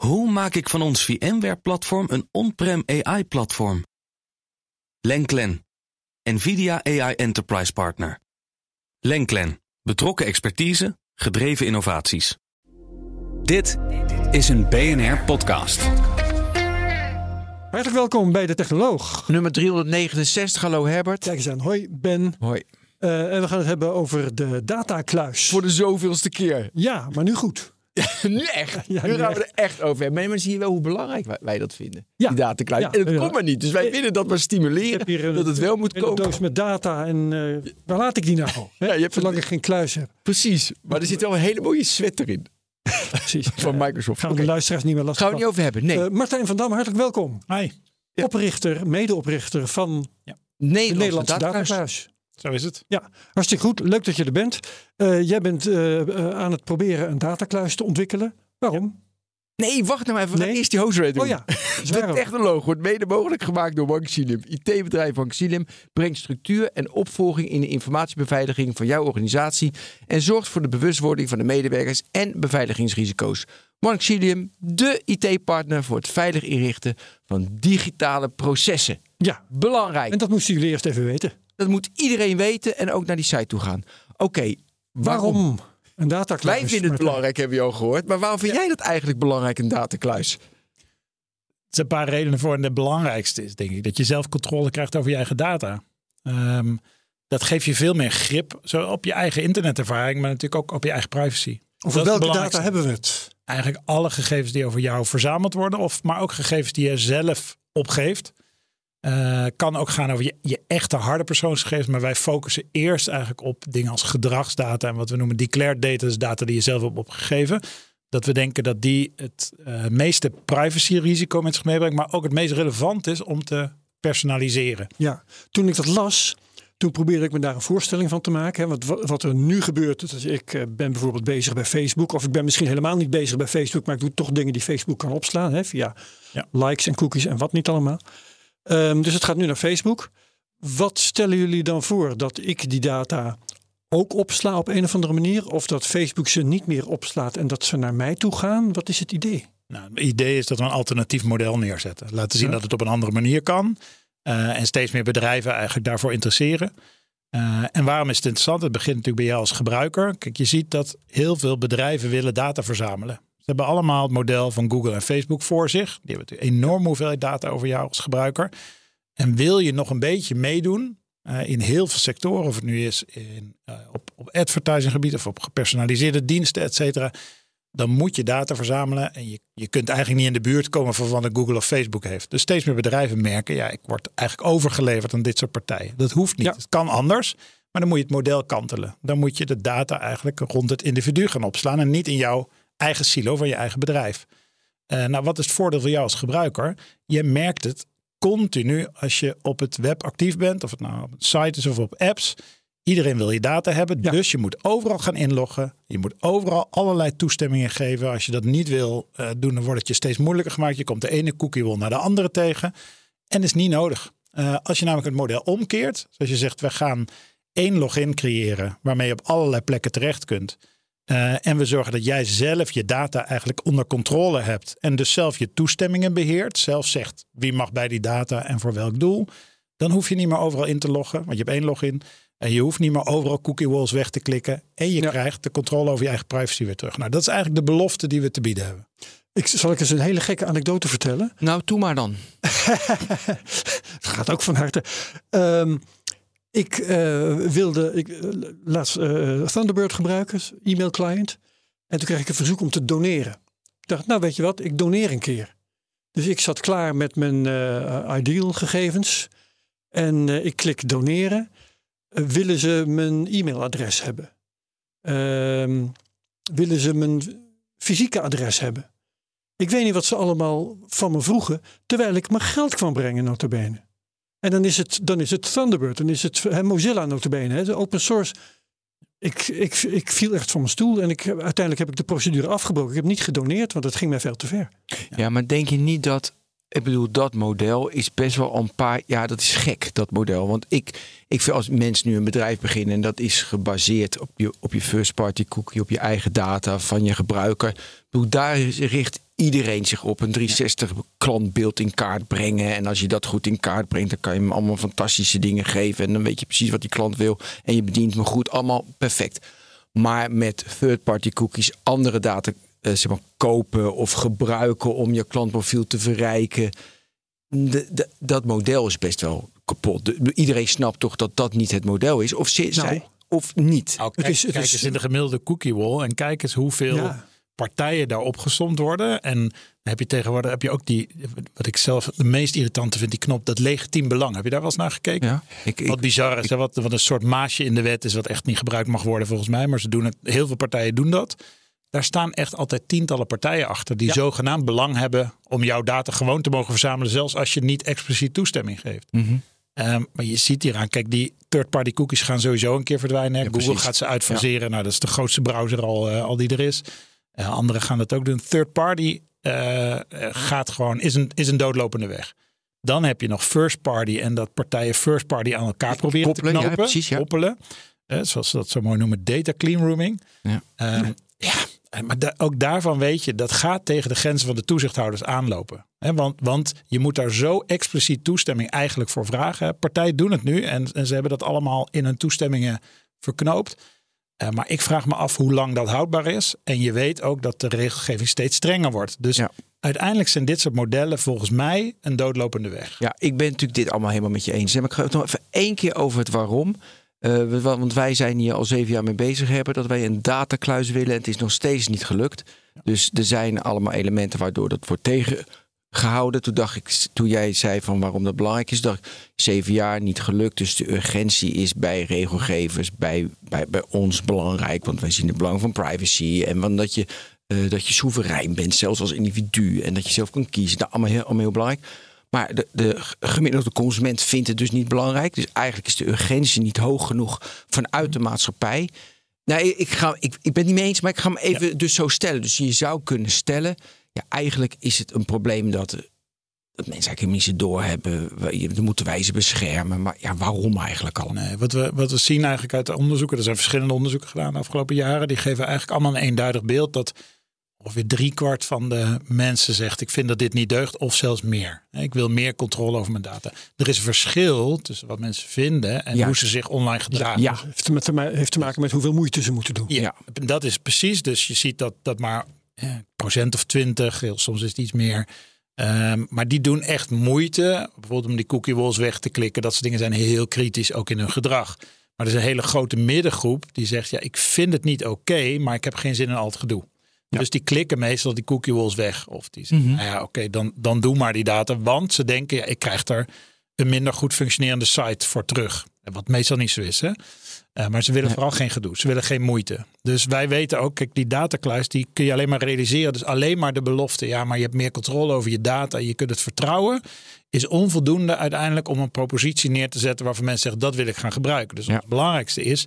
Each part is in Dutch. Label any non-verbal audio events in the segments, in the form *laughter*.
Hoe maak ik van ons VMware-platform een on-prem AI-platform? Lenklen, NVIDIA AI Enterprise Partner. Lenklen, betrokken expertise, gedreven innovaties. Dit is een BNR-podcast. Hartelijk welkom bij de Technoloog. Nummer 369, hallo Herbert. Kijk eens aan, hoi Ben. Hoi. Uh, en we gaan het hebben over de datakluis. Voor de zoveelste keer. Ja, maar nu goed. *laughs* nu echt. Ja, nu, gaan we er echt over hebben. Maar zie je wel hoe belangrijk wij, wij dat vinden. Ja. Die datakluis. Ja, en het komt maar niet. Dus wij willen dat maar stimuleren. Een, dat het wel moet komen. Een doos met data. En uh, waar laat ik die nou? *laughs* Ja, je hebt Zolang ik geen kluis heb. Precies. Maar er zit wel een hele mooie sweat erin. *laughs* Precies. Van Microsoft. Gaan we de luisteraars niet meer lastig Gaan we niet over hebben. Nee. Uh, Martijn van Dam, hartelijk welkom. Hi. Oprichter, medeoprichter van ja. Nederlandse, Nederlandse datakluis. Zo is het. Ja, hartstikke goed. Leuk dat je er bent. Uh, jij bent uh, aan het proberen een datakluis te ontwikkelen. Waarom? Nee, wacht nou even. We nee? eerst die host rate doen. Oh ja, de technoloog wordt mede mogelijk gemaakt door Banksilium. IT-bedrijf Banksilium brengt structuur en opvolging in de informatiebeveiliging van jouw organisatie en zorgt voor de bewustwording van de medewerkers en beveiligingsrisico's. Banksilium, de IT-partner voor het veilig inrichten van digitale processen. Ja. Belangrijk. En dat moesten jullie eerst even weten. Dat moet iedereen weten en ook naar die site toe gaan. Oké, waarom? waarom? Een datakluis. Wij vinden het belangrijk, hebben we al gehoord. Maar waarom vind jij dat eigenlijk belangrijk, een datakluis? Er zijn een paar redenen voor. En de belangrijkste is, denk ik, dat je zelf controle krijgt over je eigen data. Um, dat geeft je veel meer grip zo op je eigen internetervaring, maar natuurlijk ook op je eigen privacy. Over welke data hebben we het? Eigenlijk alle gegevens die over jou verzameld worden, of, maar ook gegevens die je zelf opgeeft. Uh, kan ook gaan over je, je, echte harde persoonsgegevens. Maar wij focussen eerst eigenlijk op dingen als gedragsdata. En wat we noemen declared data. Dus data die je zelf hebt opgegeven. Dat we denken dat die het uh, meeste privacy-risico met zich meebrengt. Maar ook het meest relevant is om te personaliseren. Ja, toen ik dat las. Toen probeerde ik me daar een voorstelling van te maken. Hè. Want wat er nu gebeurt, is ik uh, ben bijvoorbeeld bezig bij Facebook. Of ik ben misschien helemaal niet bezig bij Facebook. Maar ik doe toch dingen die Facebook kan opslaan. Hè, via ja. likes en cookies en wat niet allemaal. Um, dus het gaat nu naar Facebook. Wat stellen jullie dan voor? Dat ik die data ook opsla op een of andere manier? Of dat Facebook ze niet meer opslaat en dat ze naar mij toe gaan? Wat is het idee? Nou, het idee is dat we een alternatief model neerzetten. Laten zien dat het op een andere manier kan. Uh, en steeds meer bedrijven eigenlijk daarvoor interesseren. Uh, en waarom is het interessant? Het begint natuurlijk bij jou als gebruiker. Kijk, je ziet dat heel veel bedrijven willen data verzamelen. Hebben allemaal het model van Google en Facebook voor zich. Die hebben natuurlijk enorme hoeveelheid data over jou als gebruiker. En wil je nog een beetje meedoen uh, in heel veel sectoren, of het nu is in, uh, op, op advertising gebied of op gepersonaliseerde diensten, et cetera, dan moet je data verzamelen. En je, je kunt eigenlijk niet in de buurt komen van wat Google of Facebook heeft. Dus steeds meer bedrijven merken, ja, ik word eigenlijk overgeleverd aan dit soort partijen. Dat hoeft niet. Ja. Het kan anders. Maar dan moet je het model kantelen. Dan moet je de data eigenlijk rond het individu gaan opslaan en niet in jouw eigen silo van je eigen bedrijf. Uh, nou, wat is het voordeel voor jou als gebruiker? Je merkt het continu als je op het web actief bent, of het nou op sites is of op apps. Iedereen wil je data hebben, ja. dus je moet overal gaan inloggen. Je moet overal allerlei toestemmingen geven. Als je dat niet wil uh, doen, dan wordt het je steeds moeilijker gemaakt. Je komt de ene cookie wil naar de andere tegen. En is niet nodig. Uh, als je namelijk het model omkeert, zoals je zegt, we gaan één login creëren waarmee je op allerlei plekken terecht kunt. Uh, en we zorgen dat jij zelf je data eigenlijk onder controle hebt. En dus zelf je toestemmingen beheert. Zelf zegt wie mag bij die data en voor welk doel. Dan hoef je niet meer overal in te loggen, want je hebt één login. En je hoeft niet meer overal cookie walls weg te klikken. En je ja. krijgt de controle over je eigen privacy weer terug. Nou, dat is eigenlijk de belofte die we te bieden hebben. Ik, zal ik eens een hele gekke anekdote vertellen? Nou, doe maar dan. *laughs* Het gaat ook van harte. Um, ik uh, wilde ik, uh, laatst uh, Thunderbird gebruiken, e-mail client. En toen kreeg ik een verzoek om te doneren. Ik dacht, nou weet je wat, ik doneer een keer. Dus ik zat klaar met mijn ideal gegevens. En ik klik doneren. willen ze mijn e-mailadres hebben? Ehm, willen ze mijn fysieke adres hebben? Ik weet niet wat ze allemaal van me vroegen. Terwijl ik mijn geld kwam brengen, notabene. En dan is het, dan is het Thunderbird, dan is het he, Mozilla notabene, hè, de open source. Ik, ik, ik viel echt van mijn stoel en ik, uiteindelijk heb ik de procedure afgebroken. Ik heb niet gedoneerd, want het ging mij veel te ver. Ja, maar denk je niet dat, ik bedoel, dat model is best wel een paar, ja, dat is gek, dat model. Want ik, ik vind als mensen nu een bedrijf beginnen en dat is gebaseerd op je, op je first party cookie, op je eigen data van je gebruiker. Bedoel, daar richt iedereen zich op een 360 klantbeeld in kaart brengen. En als je dat goed in kaart brengt, dan kan je hem allemaal fantastische dingen geven. En dan weet je precies wat die klant wil. En je bedient hem goed. Allemaal perfect. Maar met third-party cookies andere data uh, zeg maar, kopen of gebruiken om je klantprofiel te verrijken. De, de, dat model is best wel kapot. De, iedereen snapt toch dat dat niet het model is? Of ze, Nou. zij, of niet? Nou, Het *laughs* kijk, is- het kijk is- eens in de gemiddelde cookie wall en kijk eens hoeveel Ja. Partijen daar opgesomd worden. En dan heb je tegenwoordig heb je ook die, wat ik zelf de meest irritante vind, die knop, dat legitiem belang. Heb je daar wel eens naar gekeken? Ja, ik, ik, Wat bizar is, hè, wat, wat een soort maasje in de wet is, wat echt niet gebruikt mag worden volgens mij. Maar ze doen het, heel veel partijen doen dat. Daar staan echt altijd tientallen partijen achter die zogenaamd belang hebben om jouw data gewoon te mogen verzamelen, zelfs als je niet expliciet toestemming geeft. Mhm. Ehm, maar je ziet hieraan, kijk, die third-party cookies gaan sowieso een keer verdwijnen. Ja, Google precies. gaat ze uitfaseren. Nou, dat is de grootste browser al, eh, al die er is. Eh, anderen gaan dat ook doen. Third-party eh, eh, gaat gewoon, is een, is een doodlopende weg. Dan heb je nog first party en dat partijen first party aan elkaar proberen Koppelen, te ja, knopen. precies, ja. Koppelen. Eh, zoals ze dat zo mooi noemen, data clean rooming. Ja. Ehm, ja, maar da- ook daarvan weet je, dat gaat tegen de grenzen van de toezichthouders aanlopen. Want, want je moet daar zo expliciet toestemming eigenlijk voor vragen. Partijen doen het nu en, en ze hebben dat allemaal in hun toestemmingen verknoopt. Eh, maar ik vraag me af hoe lang dat houdbaar is. En je weet ook dat de regelgeving steeds strenger wordt. Dus Ja. uiteindelijk zijn dit soort modellen volgens mij een doodlopende weg. Ja, ik ben natuurlijk dit allemaal helemaal met je eens. Maar ik ga het nog even één keer over het waarom. Eh, want wij zijn hier al zeven jaar mee bezig hebben dat wij een datakluis willen. En het is nog steeds niet gelukt. Dus er zijn allemaal elementen waardoor dat wordt tegengehouden. Toen dacht ik, toen jij zei van waarom dat belangrijk is, dacht ik zeven jaar niet gelukt. Dus de urgentie is bij regelgevers, bij, bij, bij ons belangrijk. Want wij zien het belang van privacy en van dat je, eh, dat je soeverein bent, zelfs als individu. En dat je zelf kan kiezen. Nou, allemaal heel, allemaal heel belangrijk. Maar de, de gemiddelde consument vindt het dus niet belangrijk. Dus eigenlijk is de urgentie niet hoog genoeg vanuit de maatschappij. Nee, ik, ga, ik, ik ben het niet mee eens, maar ik ga hem even dus zo stellen. Dus je zou kunnen stellen, ja, eigenlijk is het een probleem dat, dat mensen eigenlijk helemaal niet zo doorhebben. We- moeten wij ze beschermen. Maar ja, waarom eigenlijk al? Nee, wat, we, wat we zien eigenlijk uit de onderzoeken, er zijn verschillende onderzoeken gedaan de afgelopen jaren, die geven eigenlijk allemaal een eenduidig beeld dat ongeveer driekwart van de mensen zegt ik vind dat dit niet deugt of zelfs meer. Ik wil meer controle over mijn data. Er is een verschil tussen wat mensen vinden en Ja. hoe ze zich online gedragen. Ja, heeft, te, heeft te maken met hoeveel moeite ze moeten doen. Ja, Ja. dat is precies. Dus je ziet dat, dat maar procent of twintig, soms is het iets meer. Ehm, maar die doen echt moeite. Bijvoorbeeld om die cookie walls weg te klikken. Dat soort dingen zijn heel kritisch, ook in hun gedrag. Maar er is een hele grote middengroep die zegt: ja, ik vind het niet oké, maar ik heb geen zin in al het gedoe. Dus die klikken meestal die cookie walls weg. Of die zeggen, nou ja, oké, dan, dan doe maar die data. Want ze denken, ja, ik krijg er een minder goed functionerende site voor terug. Wat meestal niet zo is, hè. Eh, maar ze willen vooral geen gedoe. Ze willen geen moeite. Dus wij weten ook, kijk, die datakluis, die kun je alleen maar realiseren. Dus alleen maar de belofte, ja, maar je hebt meer controle over je data. Je kunt het vertrouwen. Is onvoldoende uiteindelijk om een propositie neer te zetten waarvan mensen zeggen, dat wil ik gaan gebruiken. Dus Ja. het belangrijkste is,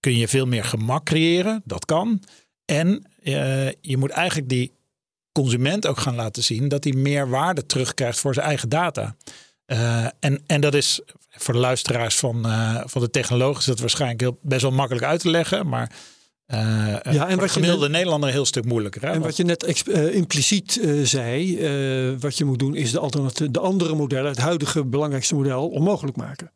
kun je veel meer gemak creëren. Dat kan. En eh, je moet eigenlijk die consument ook gaan laten zien dat hij meer waarde terugkrijgt voor zijn eigen data. Eh, en, en dat is voor de luisteraars van, eh, van de technologie is dat waarschijnlijk heel, best wel makkelijk uit te leggen. Maar eh en voor wat de gemiddelde net- Nederlander een heel stuk moeilijker. Hè? En Want- wat je net impliciet eh, zei, eh, wat je moet doen, is de, de andere modellen, het huidige belangrijkste model, onmogelijk maken.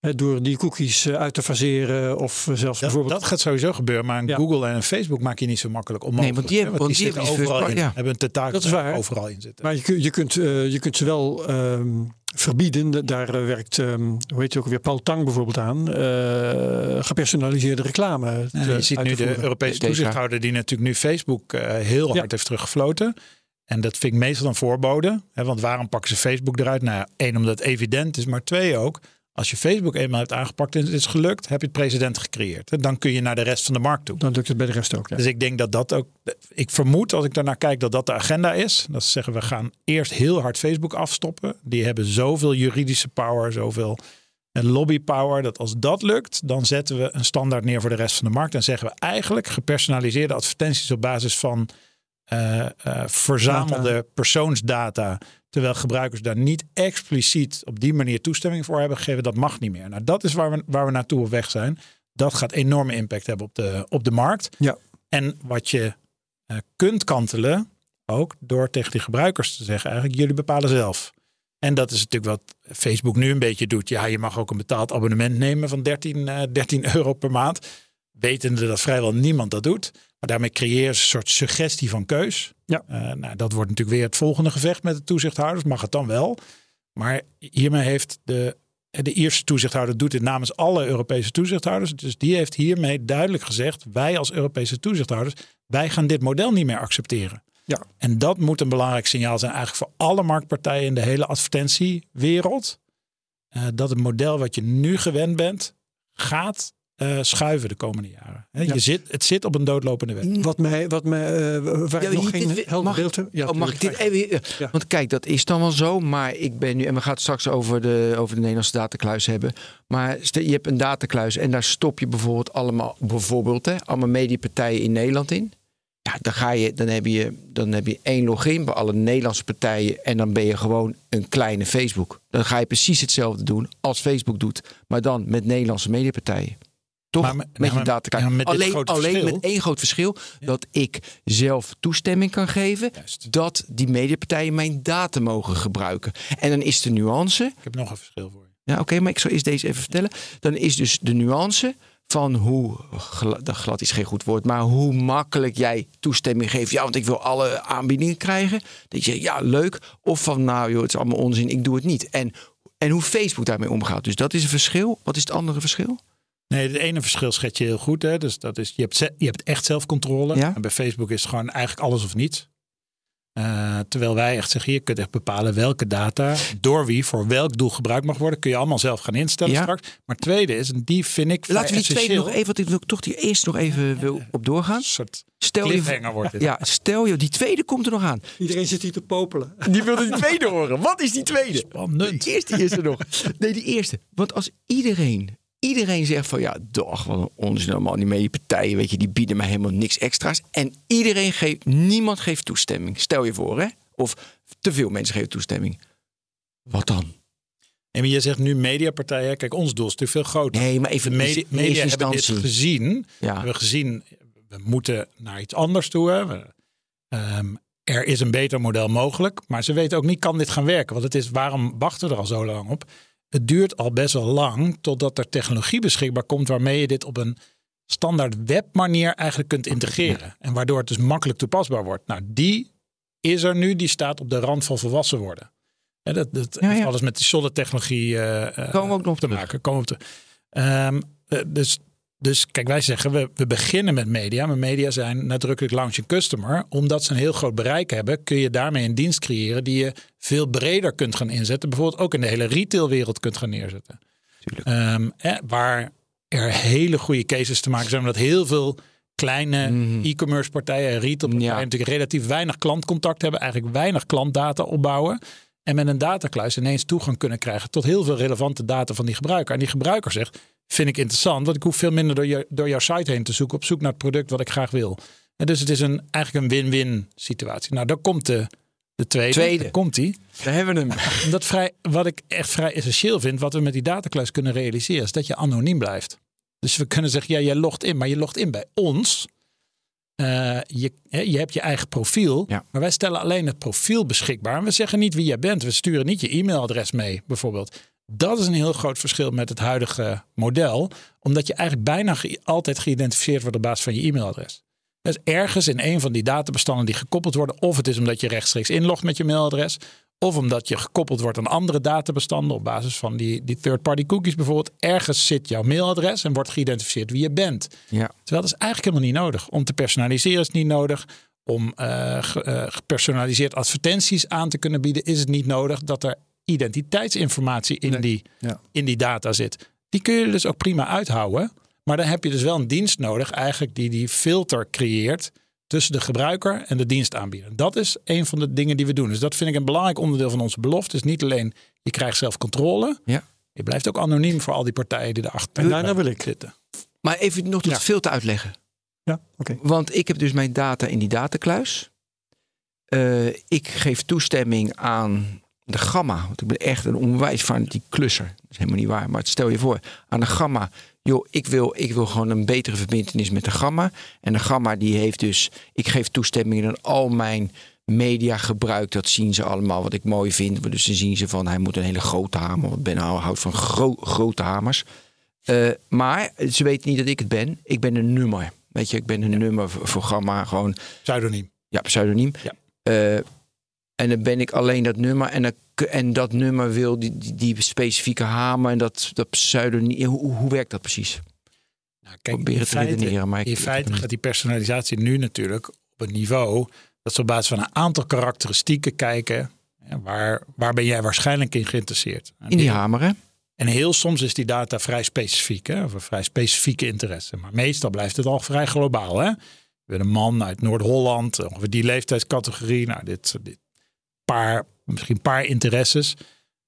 Hè, door die cookies uit te faseren of zelfs dat, bijvoorbeeld. dat gaat sowieso gebeuren, maar een Ja. Google en een Facebook maak je niet zo makkelijk onmogelijk. Nee, want die hè? hebben- want die zitten overal in. ja. Hebben een tentakel Dat is waar. overal in zitten. Maar je, je, kunt, eh, je kunt ze wel ehm, verbieden. Daar eh, werkt, ehm, hoe heet je ook weer, Paul Tang bijvoorbeeld aan. eh, gepersonaliseerde reclame. Te- je ziet uit nu de. Europese Deze- toezichthouder die natuurlijk nu Facebook eh, heel Ja. hard heeft teruggefloten. En dat vind ik meestal een voorbode. Hè, want waarom pakken ze Facebook eruit? Nou één, omdat het evident is. Maar twee ook, als je Facebook eenmaal hebt aangepakt en het is gelukt, heb je het precedent gecreëerd. Dan kun je naar de rest van de markt toe. Dan lukt het bij de rest ook. Ja. Dus ik denk dat dat ook. Ik vermoed als ik daarnaar kijk dat dat de agenda is. Dat ze zeggen we gaan eerst heel hard Facebook afstoppen. Die hebben zoveel juridische power, zoveel lobby power. Dat als dat lukt, dan zetten we een standaard neer voor de rest van de markt. En zeggen we eigenlijk gepersonaliseerde advertenties op basis van eh, eh, verzamelde persoonsdata. Terwijl gebruikers daar niet expliciet op die manier toestemming voor hebben gegeven. Dat mag niet meer. Nou, dat is waar we, waar we naartoe op weg zijn. Dat gaat enorme impact hebben op de, op de markt. Ja. En wat je eh, kunt kantelen, ook door tegen die gebruikers te zeggen, eigenlijk jullie bepalen zelf. En dat is natuurlijk wat Facebook nu een beetje doet. Ja, je mag ook een betaald abonnement nemen van 13, eh, 13 euro per maand. Wetende dat vrijwel niemand dat doet. Maar daarmee creëer je een soort suggestie van keus. Ja. Eh, nou, dat wordt natuurlijk weer het volgende gevecht met de toezichthouders. Mag het dan wel? Maar hiermee heeft de, de Ierse toezichthouder doet dit namens alle Europese toezichthouders. Dus die heeft hiermee duidelijk gezegd: wij als Europese toezichthouders, wij gaan dit model niet meer accepteren. Ja. En dat moet een belangrijk signaal zijn, eigenlijk voor alle marktpartijen in de hele advertentiewereld. Eh, dat het model wat je nu gewend bent, gaat eh, schuiven de komende jaren. Ja. je zit, het zit op een doodlopende weg. Wat mij, wat mij eh, waar Ja, ik nog geen dit- helder mag- beeld heb. Ja, oh, mag ik dit even... Ja. Want kijk, dat is dan wel zo. Maar ik ben nu... En we gaan het straks over de, over de Nederlandse datakluis hebben. Maar je hebt een datakluis en daar stop je bijvoorbeeld allemaal... Bijvoorbeeld, hè, allemaal mediapartijen in Nederland in. Ja, dan, ga je, dan, heb je, dan heb je één login bij alle Nederlandse partijen. En dan ben je gewoon een kleine Facebook. Dan ga je precies hetzelfde doen als Facebook doet. Maar dan met Nederlandse mediapartijen. Toch? Maar met- ja, je datakluis. ja, met alleen alleen met één groot verschil. Dat ik zelf toestemming kan geven. Juist. Dat die mediapartijen mijn data mogen gebruiken. En dan is de nuance. Ik heb nog een verschil voor je. Ja, oké, maar ik zal eerst deze even vertellen. Dan is dus de nuance van hoe, glad, glad is geen goed woord, maar hoe makkelijk jij toestemming geeft. Ja, want ik wil alle aanbiedingen krijgen. Dat je ja, leuk. Of van, nou joh, het is allemaal onzin, ik doe het niet. En, en hoe Facebook daarmee omgaat. Dus dat is een verschil. Wat is het andere verschil? Nee, het ene verschil schet je heel goed. Hè? Dus dat is, je, hebt, ze- je hebt echt zelfcontrole. Ja. En bij Facebook is het gewoon eigenlijk alles of niets. Eh, terwijl wij echt zeggen, je kunt echt bepalen welke data door wie voor welk doel gebruikt mag worden. Kun je allemaal zelf gaan instellen Ja. straks. Maar het tweede is, en die vind ik Laten we die tweede essentieel. nog even, want ik wil toch die eerste nog even wil op doorgaan. Een soort Stel je, wordt dit. ja, stel je, die tweede komt er nog aan. Iedereen zit hier te popelen. *laughs* Die wilde die tweede horen. Wat is die tweede? Spannend. De eerste is er nog. Nee, die eerste. Want als iedereen, iedereen zegt van ja, doch, wat een onzin allemaal. Die mediapartijen, weet je, die bieden mij helemaal niks extra's. En iedereen geeft, niemand geeft toestemming. Stel je voor, hè? Of te veel mensen geven toestemming. Wat dan? En je zegt nu mediapartijen. Kijk, ons doel is natuurlijk veel groter. Nee, maar even De media, hebben dit gezien. We Ja, hebben gezien, we moeten naar iets anders toe. Hè. We- ehm, er is een beter model mogelijk. Maar ze weten ook niet, kan dit gaan werken? Want het is, waarom wachten we er al zo lang op? Het duurt al best wel lang totdat er technologie beschikbaar komt... waarmee je dit op een standaard webmanier eigenlijk kunt integreren. En waardoor het dus makkelijk toepasbaar wordt. Nou, die is er nu. Die staat op de rand van volwassen worden. Dat dat Ja, heeft alles met die solid technologie eh, eh, Komen we ook nog te terug. maken. Komen we op terug. Ehm, eh, dus, dus kijk, wij zeggen we, we beginnen met media. Maar media zijn nadrukkelijk launching customer. Omdat ze een heel groot bereik hebben, kun je daarmee een dienst creëren die je veel breder kunt gaan inzetten. Bijvoorbeeld ook in de hele retailwereld kunt gaan neerzetten. Ehm, eh, waar er hele goede cases te maken zijn. Omdat heel veel kleine Mhm. e-commerce partijen en retailpartijen Ja. natuurlijk relatief weinig klantcontact hebben. Eigenlijk weinig klantdata opbouwen. En met een datakluis ineens toegang kunnen krijgen tot heel veel relevante data van die gebruiker. En die gebruiker zegt, vind ik interessant, want ik hoef veel minder door, door jouw site heen te zoeken op zoek naar het product wat ik graag wil. En dus het is een, eigenlijk een win-win situatie. Nou, daar komt de, de tweede. Tweede. Daar komt die. daar hebben we hem. *laughs* Dat vrij, wat ik echt vrij essentieel vind, wat we met die datakluis kunnen realiseren, is dat je anoniem blijft. Dus we kunnen zeggen, ja, jij logt in, maar je logt in bij ons. Eh, je, je hebt je eigen profiel, Ja. maar wij stellen alleen het profiel beschikbaar. En we zeggen niet wie jij bent. We sturen niet je e-mailadres mee, bijvoorbeeld. Dat is een heel groot verschil met het huidige model, omdat je eigenlijk bijna ge- altijd geïdentificeerd wordt op basis van je e-mailadres. Dus ergens in een van die databestanden die gekoppeld worden, of het is omdat je rechtstreeks inlogt met je mailadres, of omdat je gekoppeld wordt aan andere databestanden op basis van die, die third-party cookies bijvoorbeeld. Ergens zit jouw mailadres en wordt geïdentificeerd wie je bent. Ja. Terwijl dat is eigenlijk helemaal niet nodig. Om te personaliseren is het niet nodig. Om eh, ge- eh, gepersonaliseerd advertenties aan te kunnen bieden is het niet nodig dat er identiteitsinformatie in, Nee. die, Ja. in die data zit. Die kun je dus ook prima uithouden. Maar dan heb je dus wel een dienst nodig eigenlijk die die filter creëert tussen de gebruiker en de dienstaanbieder. Dat is een van de dingen die we doen. Dus dat vind ik een belangrijk onderdeel van onze belofte. Dus niet alleen je krijgt zelf controle. Ja. Je blijft ook anoniem voor al die partijen die erachter En daarna wil ik. zitten. Maar even nog tot Ja. veel te uitleggen. Ja, oké. Want ik heb dus mijn data in die datakluis. Eh, ik geef toestemming aan de gamma. Want ik ben echt een onwijs fanatiek klusser. Dat is helemaal niet waar. Maar stel je voor, aan de gamma. Joh, ik wil, ik wil gewoon een betere verbindenis met de gamma. En de gamma die heeft dus... Ik geef toestemming aan al mijn media gebruikt. Dat zien ze allemaal, wat ik mooi vind. Dus dan zien ze van, hij moet een hele grote hamer. Want Ben houdt van gro grote hamers. Uh, maar ze weten niet dat ik het ben. Ik ben een nummer. Weet je, ik ben een nummer voor Gamma. Gewoon. Pseudoniem. Ja, pseudoniem. Ja. Uh, en dan ben ik alleen dat nummer. En, dan, en dat nummer wil die, die, die specifieke hamer. En dat, dat pseudoniem. Hoe, hoe werkt dat precies? Nou, kijk, Probeer het feite, te redeneren. Maar in feite gaat die personalisatie nu natuurlijk op een niveau. Dat ze op basis van een aantal karakteristieken kijken. waar, waar ben jij waarschijnlijk in geïnteresseerd? In die hamer, hè? En heel soms is die data vrij specifiek, hè, of een vrij specifieke interesse. Maar meestal blijft het al vrij globaal. Hè? We een man uit Noord-Holland, ongeveer die leeftijdscategorie. Nou, dit, dit misschien een paar interesses.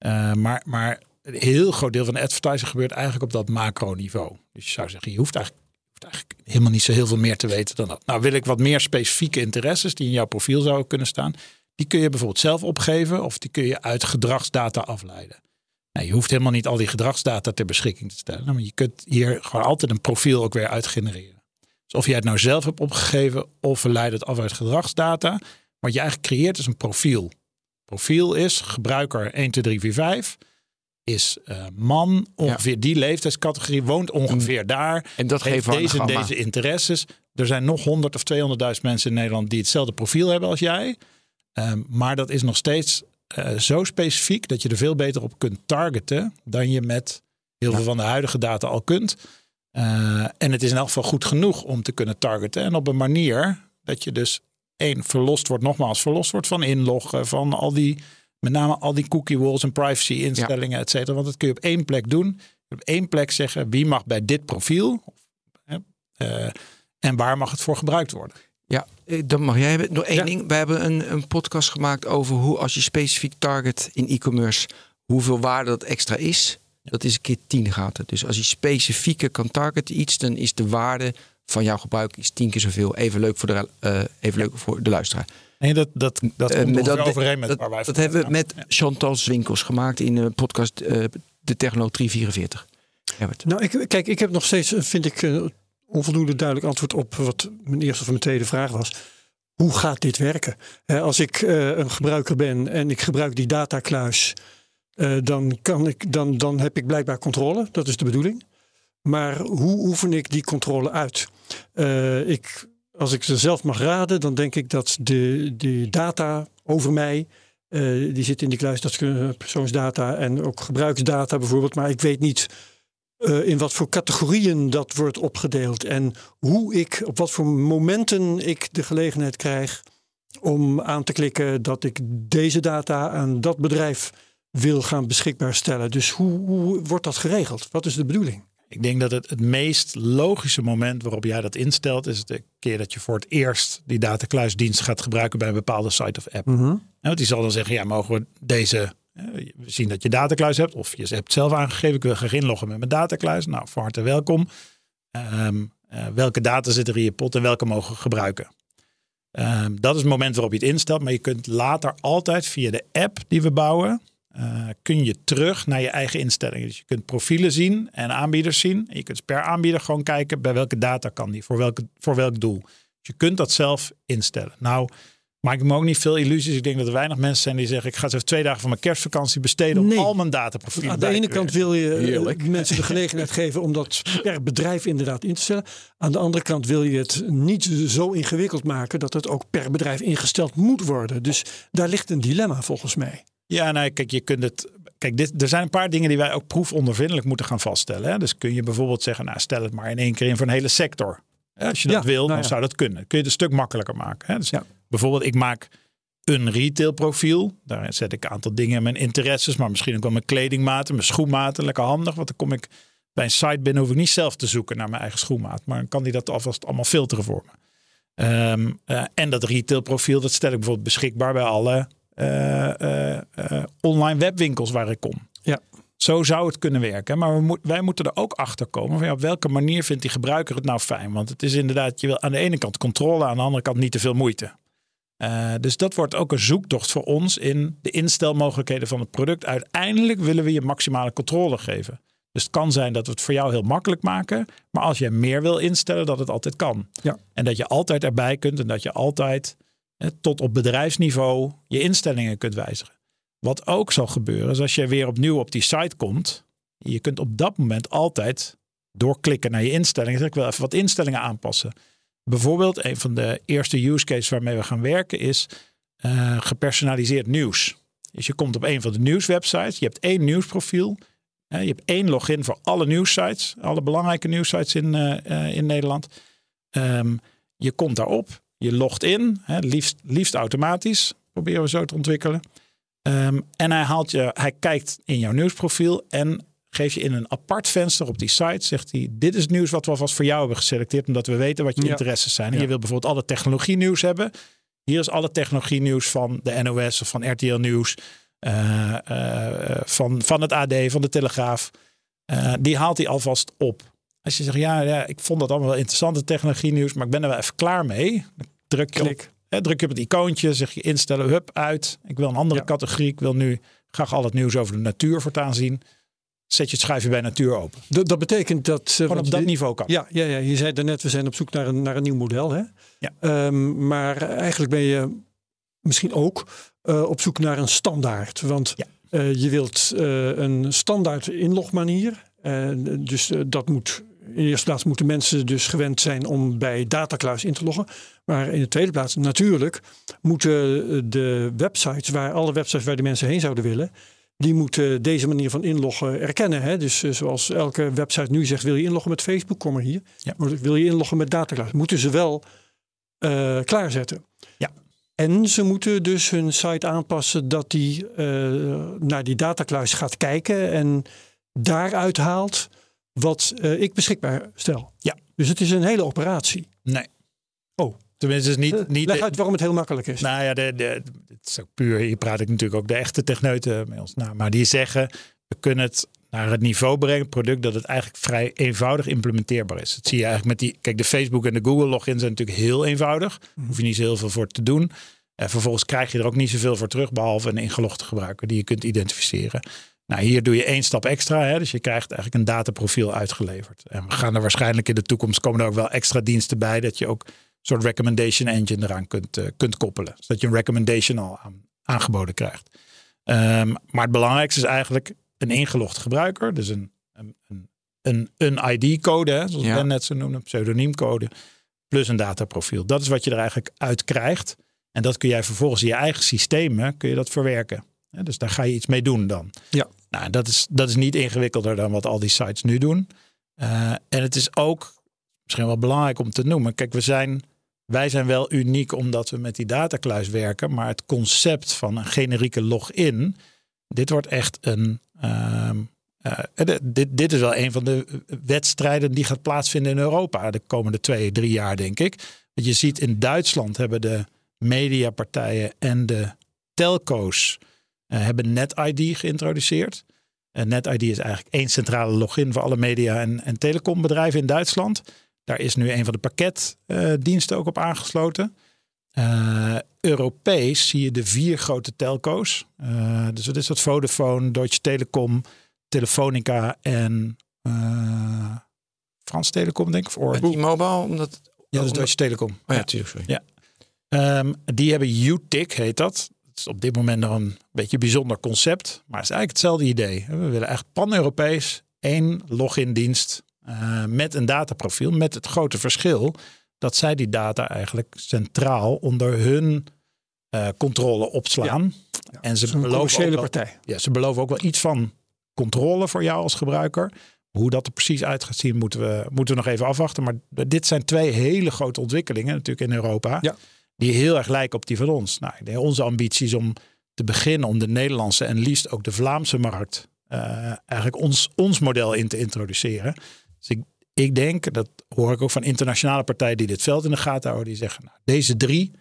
Uh, maar, maar een heel groot deel van de advertising gebeurt eigenlijk op dat macroniveau. Dus je zou zeggen, je hoeft eigenlijk, hoeft eigenlijk helemaal niet zo heel veel meer te weten dan dat. Nou, wil ik wat meer specifieke interesses die in jouw profiel zouden kunnen staan. Die kun je bijvoorbeeld zelf opgeven of die kun je uit gedragsdata afleiden. Nou, je hoeft helemaal niet al die gedragsdata ter beschikking te stellen. Maar je kunt hier gewoon altijd een profiel ook weer uit genereren. Dus of jij het nou zelf hebt opgegeven of we leiden het af uit gedragsdata. Wat je eigenlijk creëert is een profiel. Profiel is gebruiker 1, 2, 3, 4, 5. Is uh, man, ongeveer die leeftijdscategorie, woont ongeveer mm. daar. En dat geeft deze en deze interesses. Er zijn nog 100 of 200.000 mensen in Nederland die hetzelfde profiel hebben als jij. Um, maar dat is nog steeds uh, zo specifiek dat je er veel beter op kunt targeten dan je met heel veel van de huidige data al kunt. Uh, en het is in elk geval goed genoeg om te kunnen targeten. En op een manier dat je dus één verlost wordt, nogmaals verlost wordt van inloggen, van al die, met name al die cookie walls en privacy instellingen, ja. et cetera. Want dat kun je op één plek doen. Op één plek zeggen wie mag bij dit profiel uh, en waar mag het voor gebruikt worden. Ja, eh, dan mag jij hebben. Nog één ding. We hebben een, een podcast gemaakt over hoe als je specifiek target in e-commerce, hoeveel waarde dat extra is. Dat is een keer tien gaten. Dus als je specifieker kan targeten iets, dan is de waarde van jouw gebruik is tien keer zoveel. Even leuk voor de, uh, even leuk voor de luisteraar. Nee, dat, dat, dat uh, komt dat, overeen met dat, waar wij Dat hebben we met Chantal Zwinkels gemaakt in de podcast uh, De Techno 344. Nou, ik, kijk, ik heb nog steeds, vind ik, onvoldoende duidelijk antwoord op wat mijn eerste of mijn tweede vraag was. Hoe gaat dit werken? als ik een gebruiker ben en ik gebruik die datakluis, dan, kan ik, dan, dan heb ik blijkbaar controle. Dat is de bedoeling. Maar hoe oefen ik die controle uit? Uh, ik, als ik ze zelf mag raden, dan denk ik dat de, data over mij, uh, die zit in die kluis, dat is persoonsdata en ook gebruiksdata bijvoorbeeld. Maar ik weet niet uh, in wat voor categorieën dat wordt opgedeeld en hoe ik, op wat voor momenten ik de gelegenheid krijg om aan te klikken dat ik deze data aan dat bedrijf wil gaan beschikbaar stellen. Dus hoe, hoe wordt dat geregeld? Wat is de bedoeling? Ik denk dat het, het meest logische moment waarop jij dat instelt, is de keer dat je voor het eerst die datakluisdienst gaat gebruiken bij een bepaalde site of app. Mm want die zal dan zeggen, ja, mogen we deze, we zien dat je datakluis hebt, of je hebt zelf aangegeven, ik wil graag inloggen met mijn datakluis. Nou, van harte welkom. Um, uh, welke data zit er in je pot en welke mogen we gebruiken? Um, dat is het moment waarop je het instelt, maar je kunt later altijd via de app die we bouwen, uh, kun je terug naar je eigen instellingen. Dus je kunt profielen zien en aanbieders zien. En je kunt per aanbieder gewoon kijken bij welke data kan die, voor, welke, voor welk doel. Dus je kunt dat zelf instellen. Nou, maak ik me ook niet veel illusies. Ik denk dat er weinig mensen zijn die zeggen: ik ga zo twee dagen van mijn kerstvakantie besteden om al mijn dataprofielen. Aan de ene kant wil je eh, Heerlijk. mensen de gelegenheid *laughs* geven om dat per bedrijf inderdaad in te stellen. Aan de andere kant wil je het niet zo ingewikkeld maken dat het ook per bedrijf ingesteld moet worden. Dus daar ligt een dilemma volgens mij. Ja, nou, kijk, je kunt het. Kijk, dit, er zijn een paar dingen die wij ook proefondervindelijk moeten gaan vaststellen. Hè? Dus kun je bijvoorbeeld zeggen, nou, stel het maar in één keer in voor een hele sector. Als je dat wil, nou dan zou dat kunnen. Kun je het een stuk makkelijker maken. Hè? Dus ja. bijvoorbeeld, ik maak een retail profiel. Daar zet ik een aantal dingen, mijn interesses, maar misschien ook wel mijn kledingmaten, mijn schoenmaten. Lekker handig, want dan kom ik bij een site binnen, hoef ik niet zelf te zoeken naar mijn eigen schoenmaat. Maar dan kan die dat alvast allemaal filteren voor me. Um, uh, en dat retail profiel, dat stel ik bijvoorbeeld beschikbaar bij alle online webwinkels waar ik kom. Ja. Zo zou het kunnen werken. Maar we wij moeten er ook achter komen van ja, op welke manier vindt die gebruiker het nou fijn? Want het is inderdaad, je wil aan de ene kant controle, aan de andere kant niet te veel moeite. Uh, dus dat wordt ook een zoektocht voor ons in de instelmogelijkheden van het product. Uiteindelijk willen we je maximale controle geven. Dus het kan zijn dat we het voor jou heel makkelijk maken. Maar als je meer wil instellen, dat het altijd kan. Ja. En dat je altijd erbij kunt en dat je altijd eh, tot op bedrijfsniveau je instellingen kunt wijzigen. Wat ook zal gebeuren is als je weer opnieuw op die site komt. Je kunt op dat moment altijd doorklikken naar je instellingen. Zeg ik wil even wat instellingen aanpassen. Bijvoorbeeld een van de eerste use cases waarmee we gaan werken is uh, gepersonaliseerd nieuws. Dus je komt op een van de nieuwswebsites. Je hebt één nieuwsprofiel. je hebt één login voor alle nieuwsites. Alle belangrijke nieuwsites in, uh, in Nederland. Um, je komt daarop. Je logt in. Hè, liefst, liefst automatisch. Proberen we zo te ontwikkelen. Um, en hij, haalt je, hij kijkt in jouw nieuwsprofiel en geeft je in een apart venster op die site. Zegt hij: Dit is het nieuws wat we alvast voor jou hebben geselecteerd. Omdat we weten wat je interesses zijn. En je wil bijvoorbeeld alle technologie nieuws hebben. Hier is alle technologie nieuws van de NOS of van RTL Nieuws. Uh, uh, van, van het AD, van de Telegraaf. Uh, die haalt hij alvast op. Als je zegt, ja, ja, ik vond dat allemaal wel interessante technologie nieuws, maar ik ben er wel even klaar mee. Dan druk Klik. hè, druk je op het icoontje, zeg je instellen, hup, uit. Ik wil een andere ja. categorie. Ik wil nu graag al het nieuws over de natuur voortaan zien zet je het schuifje bij natuur open. Dat, dat betekent dat... Gewoon op dat niveau kan. Ja, ja, ja, je zei daarnet, we zijn op zoek naar een, naar een nieuw model. Hè? Ja. Um, maar eigenlijk ben je misschien ook uh, op zoek naar een standaard. Want ja. uh, je wilt uh, een standaard inlogmanier. dus dat moet... In de eerste plaats moeten mensen dus gewend zijn om bij Datacluis in te loggen. Maar in de tweede plaats natuurlijk moeten de websites, waar alle websites waar de mensen heen zouden willen, die moeten deze manier van inloggen erkennen. Hè? Dus uh, zoals elke website nu zegt, wil je inloggen met Facebook, kom maar hier. Ja. Wil je inloggen met Datacloud, moeten ze wel uh, klaarzetten. Ja. En ze moeten dus hun site aanpassen dat die uh, naar die datakluis gaat kijken en daaruit haalt wat ik beschikbaar stel. Ja. Dus het is een hele operatie. Nee. Oh. Tenminste, is niet, niet Leg uit waarom het heel makkelijk is. Nou ja, de, de, het is ook puur. Hier praat ik natuurlijk ook de echte techneuten met ons na. Maar die zeggen, we kunnen het naar het niveau brengen, product dat het eigenlijk vrij eenvoudig implementeerbaar is. Dat zie je eigenlijk met die. Kijk, de Facebook en de Google login zijn natuurlijk heel eenvoudig. Daar hoef je niet zo heel veel voor te doen. En vervolgens krijg je er ook niet zoveel voor terug, behalve een ingelogde gebruiker die je kunt identificeren. Nou, hier doe je één stap extra. Hè? Dus je krijgt eigenlijk een dataprofiel uitgeleverd. En we gaan er waarschijnlijk in de toekomst komen er ook wel extra diensten bij. Dat je ook soort recommendation engine eraan kunt, uh, kunt koppelen. Zodat je een recommendation al aan, aangeboden krijgt. Um, maar het belangrijkste is eigenlijk een ingelogde gebruiker. Dus een, een, een, een ID-code, zoals ja. Ben net zo noemde, een pseudoniemcode. Plus een dataprofiel. Dat is wat je er eigenlijk uit krijgt. En dat kun jij vervolgens in je eigen systemen kun je dat verwerken. Dus daar ga je iets mee doen dan. Ja. Nou, dat is, dat is niet ingewikkelder dan wat al die sites nu doen. Uh, en het is ook misschien wel belangrijk om te noemen. Kijk, we zijn wij zijn wel uniek omdat we met die datakluis werken, maar het concept van een generieke login, dit wordt echt een. Uh, uh, dit, dit is wel een van de wedstrijden die gaat plaatsvinden in Europa de komende twee, drie jaar, denk ik. Want je ziet in Duitsland hebben de mediapartijen en de telco's hebben NetID geïntroduceerd. En NetID is eigenlijk één centrale login voor alle media- en, en telecombedrijven in Duitsland. Daar is nu een van de pakketdiensten ook op aangesloten. Uh, Europees zie je de vier grote telco's. Uh, dus dat is wat Vodafone, Deutsche Telekom, Telefonica en uh, Frans Telecom, denk ik. Of T-Mobile, omdat... Ja, dat is Deutsche Telekom. Oh ja, natuurlijk, sorry. Ja. Um, die hebben UTIC, heet dat. Het is op dit moment nog een beetje een bijzonder concept. Maar het is eigenlijk hetzelfde idee. We willen echt pan-Europees één login-dienst uh, met een dataprofiel. Met het grote verschil dat zij die data eigenlijk centraal onder hun uh, controle opslaan. Ja. Ja, en ze beloven, ook wel, partij. ja, ze beloven ook wel iets van controle voor jou als gebruiker. Hoe dat er precies uit gaat zien, moeten we, moeten we nog even afwachten. Maar dit zijn twee hele grote ontwikkelingen natuurlijk in Europa. Ja. Die heel erg lijken op die van ons. Nou, onze ambitie is om te beginnen om de Nederlandse en liefst ook de Vlaamse markt uh, eigenlijk ons, ons model in te introduceren. Dus ik, ik denk, dat hoor ik ook van internationale partijen die dit veld in de gaten houden, die zeggen, nou, deze drie,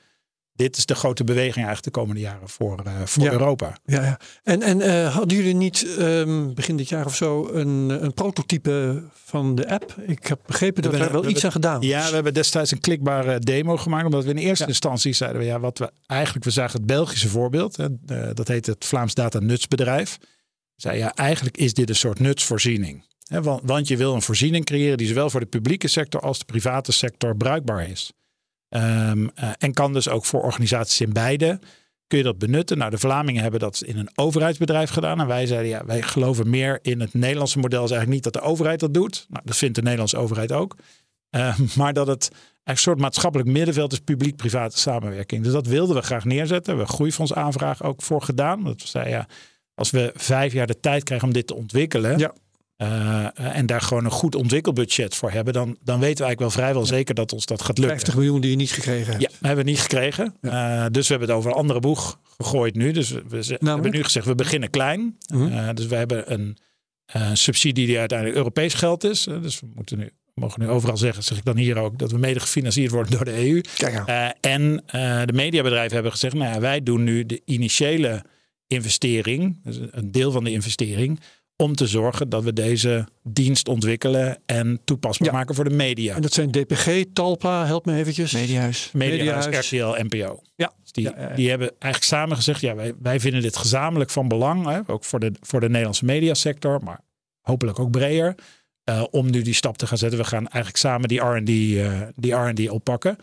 dit is de grote beweging eigenlijk de komende jaren voor, uh, voor ja. Europa. Ja, ja. En, en uh, hadden jullie niet um, begin dit jaar of zo een, een prototype van de app? Ik heb begrepen dat we er wel iets aan gedaan. Ja, we hebben destijds een klikbare demo gemaakt, omdat we in eerste ja. instantie zeiden we, ja, wat we eigenlijk, we zagen het Belgische voorbeeld, hè, uh, dat heet het Vlaams Data Nutsbedrijf. Zei ja, eigenlijk is dit een soort nutsvoorziening. He, want, want, je wil een voorziening creëren die zowel voor de publieke sector als de private sector bruikbaar is. Ehm, eh, en kan dus ook voor organisaties in beide kun je dat benutten. Nou, de Vlamingen hebben dat in een overheidsbedrijf gedaan. En wij zeiden, ja, wij geloven meer in het Nederlandse model. is eigenlijk niet dat de overheid dat doet. Nou, dat vindt de Nederlandse overheid ook. Uh, *laughs* maar dat het een soort maatschappelijk middenveld is publiek-private samenwerking. Dus dat wilden we graag neerzetten. We hebben een groeifondsaanvraag ook voor gedaan. Dat we zeiden, ja, als we vijf jaar de tijd krijgen om dit te ontwikkelen. Ja. Uh, en daar gewoon een goed ontwikkelbudget voor hebben, dan, dan weten we eigenlijk wel vrijwel zeker dat ons dat gaat lukken. 50 miljoen die je niet gekregen hebt. Ja, we hebben niet gekregen. Ja. Uh, dus we hebben het over een andere boeg gegooid nu. Dus we, we hebben nu gezegd, we beginnen klein. Uh -huh. uh, dus we hebben een subsidie die uiteindelijk Europees geld is. dus we moeten nu mogen nu overal zeggen, zeg ik dan hier ook, dat we mede gefinancierd worden door de EU. Uh, en uh, de mediabedrijven hebben gezegd, nou ja, wij doen nu de initiële investering, dus een deel van de investering, om te zorgen dat we deze dienst ontwikkelen en toepasbaar ja. maken voor de media. En dat zijn DPG, Talpa, help me eventjes. Mediahuis. Mediahuis, Mediahuis. RTL, NPO. Ja. Dus die, ja, ja, die hebben eigenlijk samen gezegd, ja, wij, wij vinden dit gezamenlijk van belang, hè, ook voor de, voor de Nederlandse mediasector, maar hopelijk ook breder. Uh, om nu die stap te gaan zetten. We gaan eigenlijk samen die R&D uh, die R&D oppakken.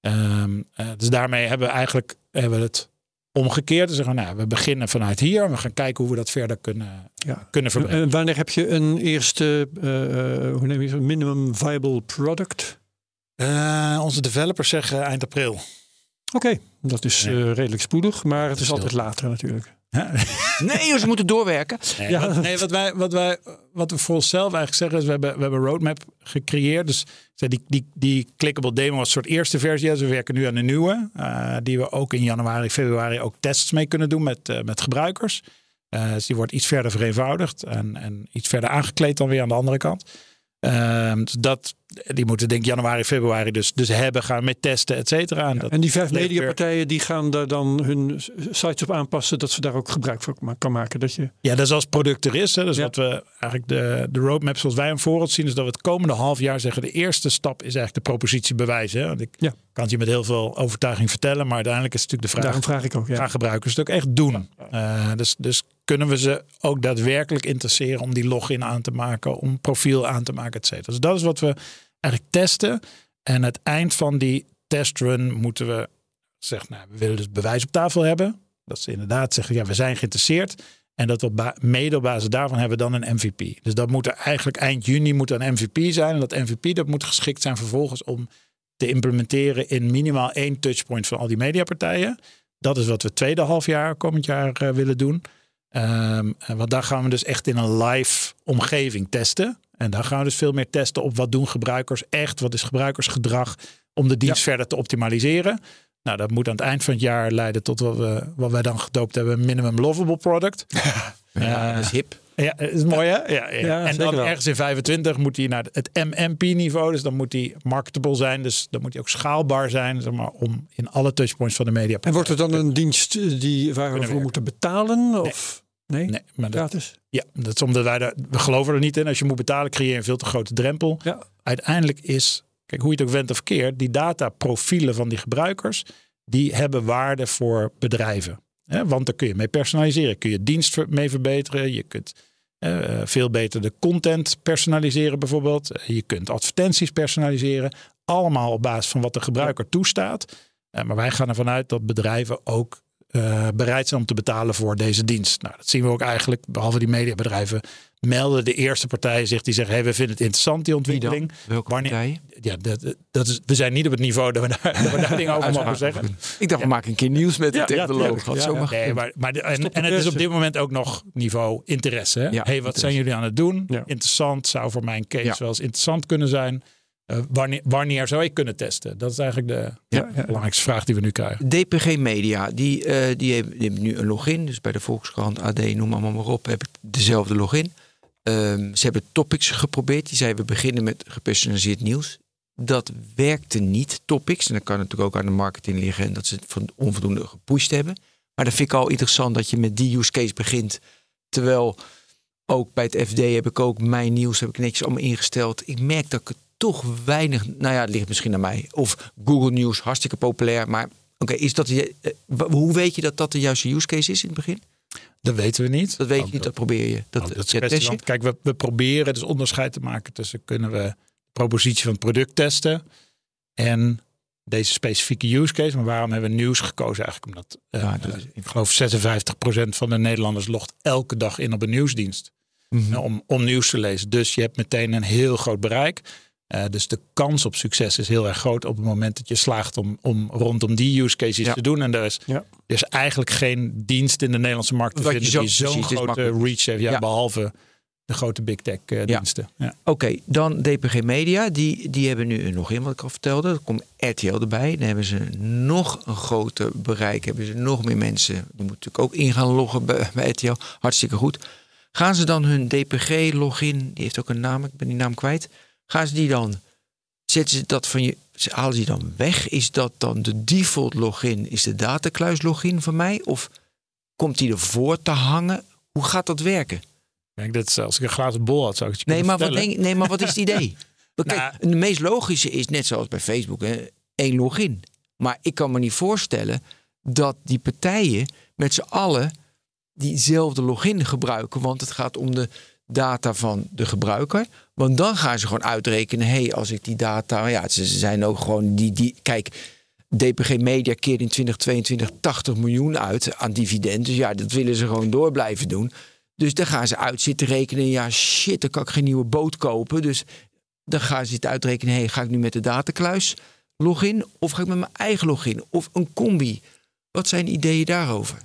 Um, uh, dus daarmee hebben we eigenlijk hebben we het omgekeerd. Dus zeggen, nou, we beginnen vanuit hier. En we gaan kijken hoe we dat verder kunnen, ja. kunnen verbeteren. En wanneer heb je een eerste, hoe neem je het, minimum viable product? onze developers zeggen eind april. Oké, okay. dat is redelijk spoedig. Maar het is, is altijd later natuurlijk. Nee, ze moeten doorwerken. Nee, ja. wat, nee, wat, wij, wat, wij, wat we voor onszelf eigenlijk zeggen is, we hebben, we hebben een roadmap gecreëerd. Dus die, die, die clickable demo was een soort eerste versie. Dus we werken nu aan een nieuwe, uh, die we ook in januari, februari ook tests mee kunnen doen met, uh, met gebruikers. Uh, dus die wordt iets verder vereenvoudigd en, en iets verder aangekleed dan weer aan de andere kant. Dus dat, die moeten denk ik januari, februari dus, dus hebben, gaan met testen, et cetera. En, ja, en die vijf mediapartijen die gaan daar dan hun sites op aanpassen dat ze daar ook gebruik van kan maken. Dat je... Ja, dat is als product er is. Hè. Dus ja. wat we eigenlijk de, de roadmap zoals wij hem voor ons zien, is dat we het komende half jaar zeggen, de eerste stap is eigenlijk de propositie bewijzen. Hè. Want ik ja. kan het je met heel veel overtuiging vertellen, maar uiteindelijk is het natuurlijk de vraag, Daarom vraag ik ook, ja. gaan gebruikers het ook echt doen? Uh, dus, dus kunnen we ze ook daadwerkelijk interesseren om die login aan te maken, om profiel aan te maken, et cetera. Dus dat is wat we eigenlijk testen. En het eind van die testrun moeten we zeggen, nou, we willen dus bewijs op tafel hebben. Dat ze inderdaad zeggen, ja, we zijn geïnteresseerd. En dat we mede op basis daarvan hebben dan een MVP. Dus dat moet er eigenlijk eind juni moet een MVP zijn. En dat MVP dat moet geschikt zijn vervolgens om te implementeren in minimaal één touchpoint van al die mediapartijen. Dat is wat we tweede halfjaar komend jaar uh, willen doen. Um, want daar gaan we dus echt in een live omgeving testen. En daar gaan we dus veel meer testen op wat doen gebruikers echt, wat is gebruikersgedrag om de dienst ja. verder te optimaliseren. Nou, dat moet aan het eind van het jaar leiden tot wat, we, wat wij dan gedoopt hebben, minimum lovable product. *laughs* ja, uh, dat is hip. Ja, dat is mooi hè? Ja, ja. ja en dan wel. ergens in 25 moet hij naar het MMP-niveau. Dus dan moet hij marketable zijn. Dus dan moet hij ook schaalbaar zijn. Zeg maar, om in alle touchpoints van de media. En wordt het dan een dienst die, waar we voor moeten betalen? Of? Nee, nee maar dat, gratis? Ja, dat is omdat wij daar, we geloven er niet in. Als je moet betalen, creëer je een veel te grote drempel. Ja. Uiteindelijk is, kijk hoe je het ook went of keert, die dataprofielen van die gebruikers, die hebben waarde voor bedrijven. Hè? Want daar kun je mee personaliseren, kun je dienst mee verbeteren, je kunt uh, veel beter de content personaliseren bijvoorbeeld. Je kunt advertenties personaliseren. Allemaal op basis van wat de gebruiker toestaat. Uh, maar wij gaan ervan uit dat bedrijven ook uh, bereid zijn om te betalen voor deze dienst. Nou, dat zien we ook eigenlijk, behalve die mediabedrijven, melden de eerste partijen zich die zeggen: hey, we vinden het interessant, die ontwikkeling. Welke Wanneer, partijen? Ja, dat, dat is, we zijn niet op het niveau dat we daar, dat we daar *laughs* dingen over mogen zeggen. Ik dacht, ja. we maken een keer nieuws met de ja, technoloog. Ja, ja, nee, maar, maar de, en, en het is op dit moment ook nog niveau interesse. Hè? hey, wat interesse. zijn jullie aan het doen? Interessant, zou voor mijn case wel eens interessant kunnen zijn. Uh, wanneer, wanneer, zou ik kunnen testen? Dat is eigenlijk de ja, ja. belangrijkste vraag die we nu krijgen. DPG Media, die, uh, die, hebben, nu een login. Dus bij de Volkskrant, AD, noem maar, maar op, heb ik dezelfde login. Um, ze hebben topics geprobeerd. Die zeiden we beginnen met gepersonaliseerd nieuws. Dat werkte niet, topics. En dat kan natuurlijk ook aan de marketing liggen en dat ze het onvoldoende gepusht hebben. Maar dat vind ik al interessant dat je met die use case begint. Terwijl ook bij het FD heb ik ook mijn nieuws heb ik netjes allemaal ingesteld. Ik merk dat ik het toch weinig. Nou ja, het ligt misschien aan mij. Of Google News, hartstikke populair. Maar oké, okay, is dat. Hoe weet je dat dat de juiste use case is in het begin? Dat weten we niet. Dat weet je niet, dat probeer je. Dat, dat is? Kijk, we, we proberen dus onderscheid te maken tussen kunnen we de propositie van het product testen en deze specifieke use case. Maar waarom hebben we nieuws gekozen? Eigenlijk omdat, uh, Ja, dat is- ik geloof 56% van de Nederlanders logt elke dag in op een nieuwsdienst. Mhm. om, om nieuws te lezen. Dus je hebt meteen een heel groot bereik. Uh, dus de kans op succes is heel erg groot op het moment dat je slaagt om, om rondom die use cases Ja. te doen. En er is, Ja. er is eigenlijk geen dienst in de Nederlandse markt te Wat vinden zo- die zo'n grote reach heeft. Ja. Behalve de grote big tech uh, diensten. Ja. Oké, dan DPG Media. Die, die hebben nu een login, wat ik al vertelde. Er komt RTL erbij. Dan hebben ze nog een groter bereik. Hebben ze nog meer mensen. Die moeten natuurlijk ook in gaan loggen bij, bij RTL. Hartstikke goed. Gaan ze dan hun DPG-login, die heeft ook een naam, ik ben die naam kwijt. Gaan ze die dan, zetten ze dat van je, halen ze die dan weg? Is dat dan de default login? Is de datakluis login van mij? Of komt die ervoor te hangen? Hoe gaat dat werken? Kijk, dat is, als ik een glazen bol had, zou ik het je Nee, maar wat, denk, nee, maar wat is het idee? *laughs* Kijk, Nou- de meest logische is net zoals bij Facebook, hè, één login. Maar ik kan me niet voorstellen dat die partijen met z'n allen diezelfde login gebruiken. Want het gaat om de data van de gebruiker. Want dan gaan ze gewoon uitrekenen. Hé, hey, als ik die data. Ja, ze zijn ook gewoon die. die kijk, DPG Media keert in 2022 80 miljoen uit aan dividend. Dus ja, dat willen ze gewoon door blijven doen. Dus dan gaan ze uit zitten rekenen. Ja, shit, dan kan ik geen nieuwe boot kopen. Dus dan gaan ze zitten uitrekenen. Hey, ga ik nu met de datakluis login? Of ga ik met mijn eigen login? Of een combi? Wat zijn de ideeën daarover?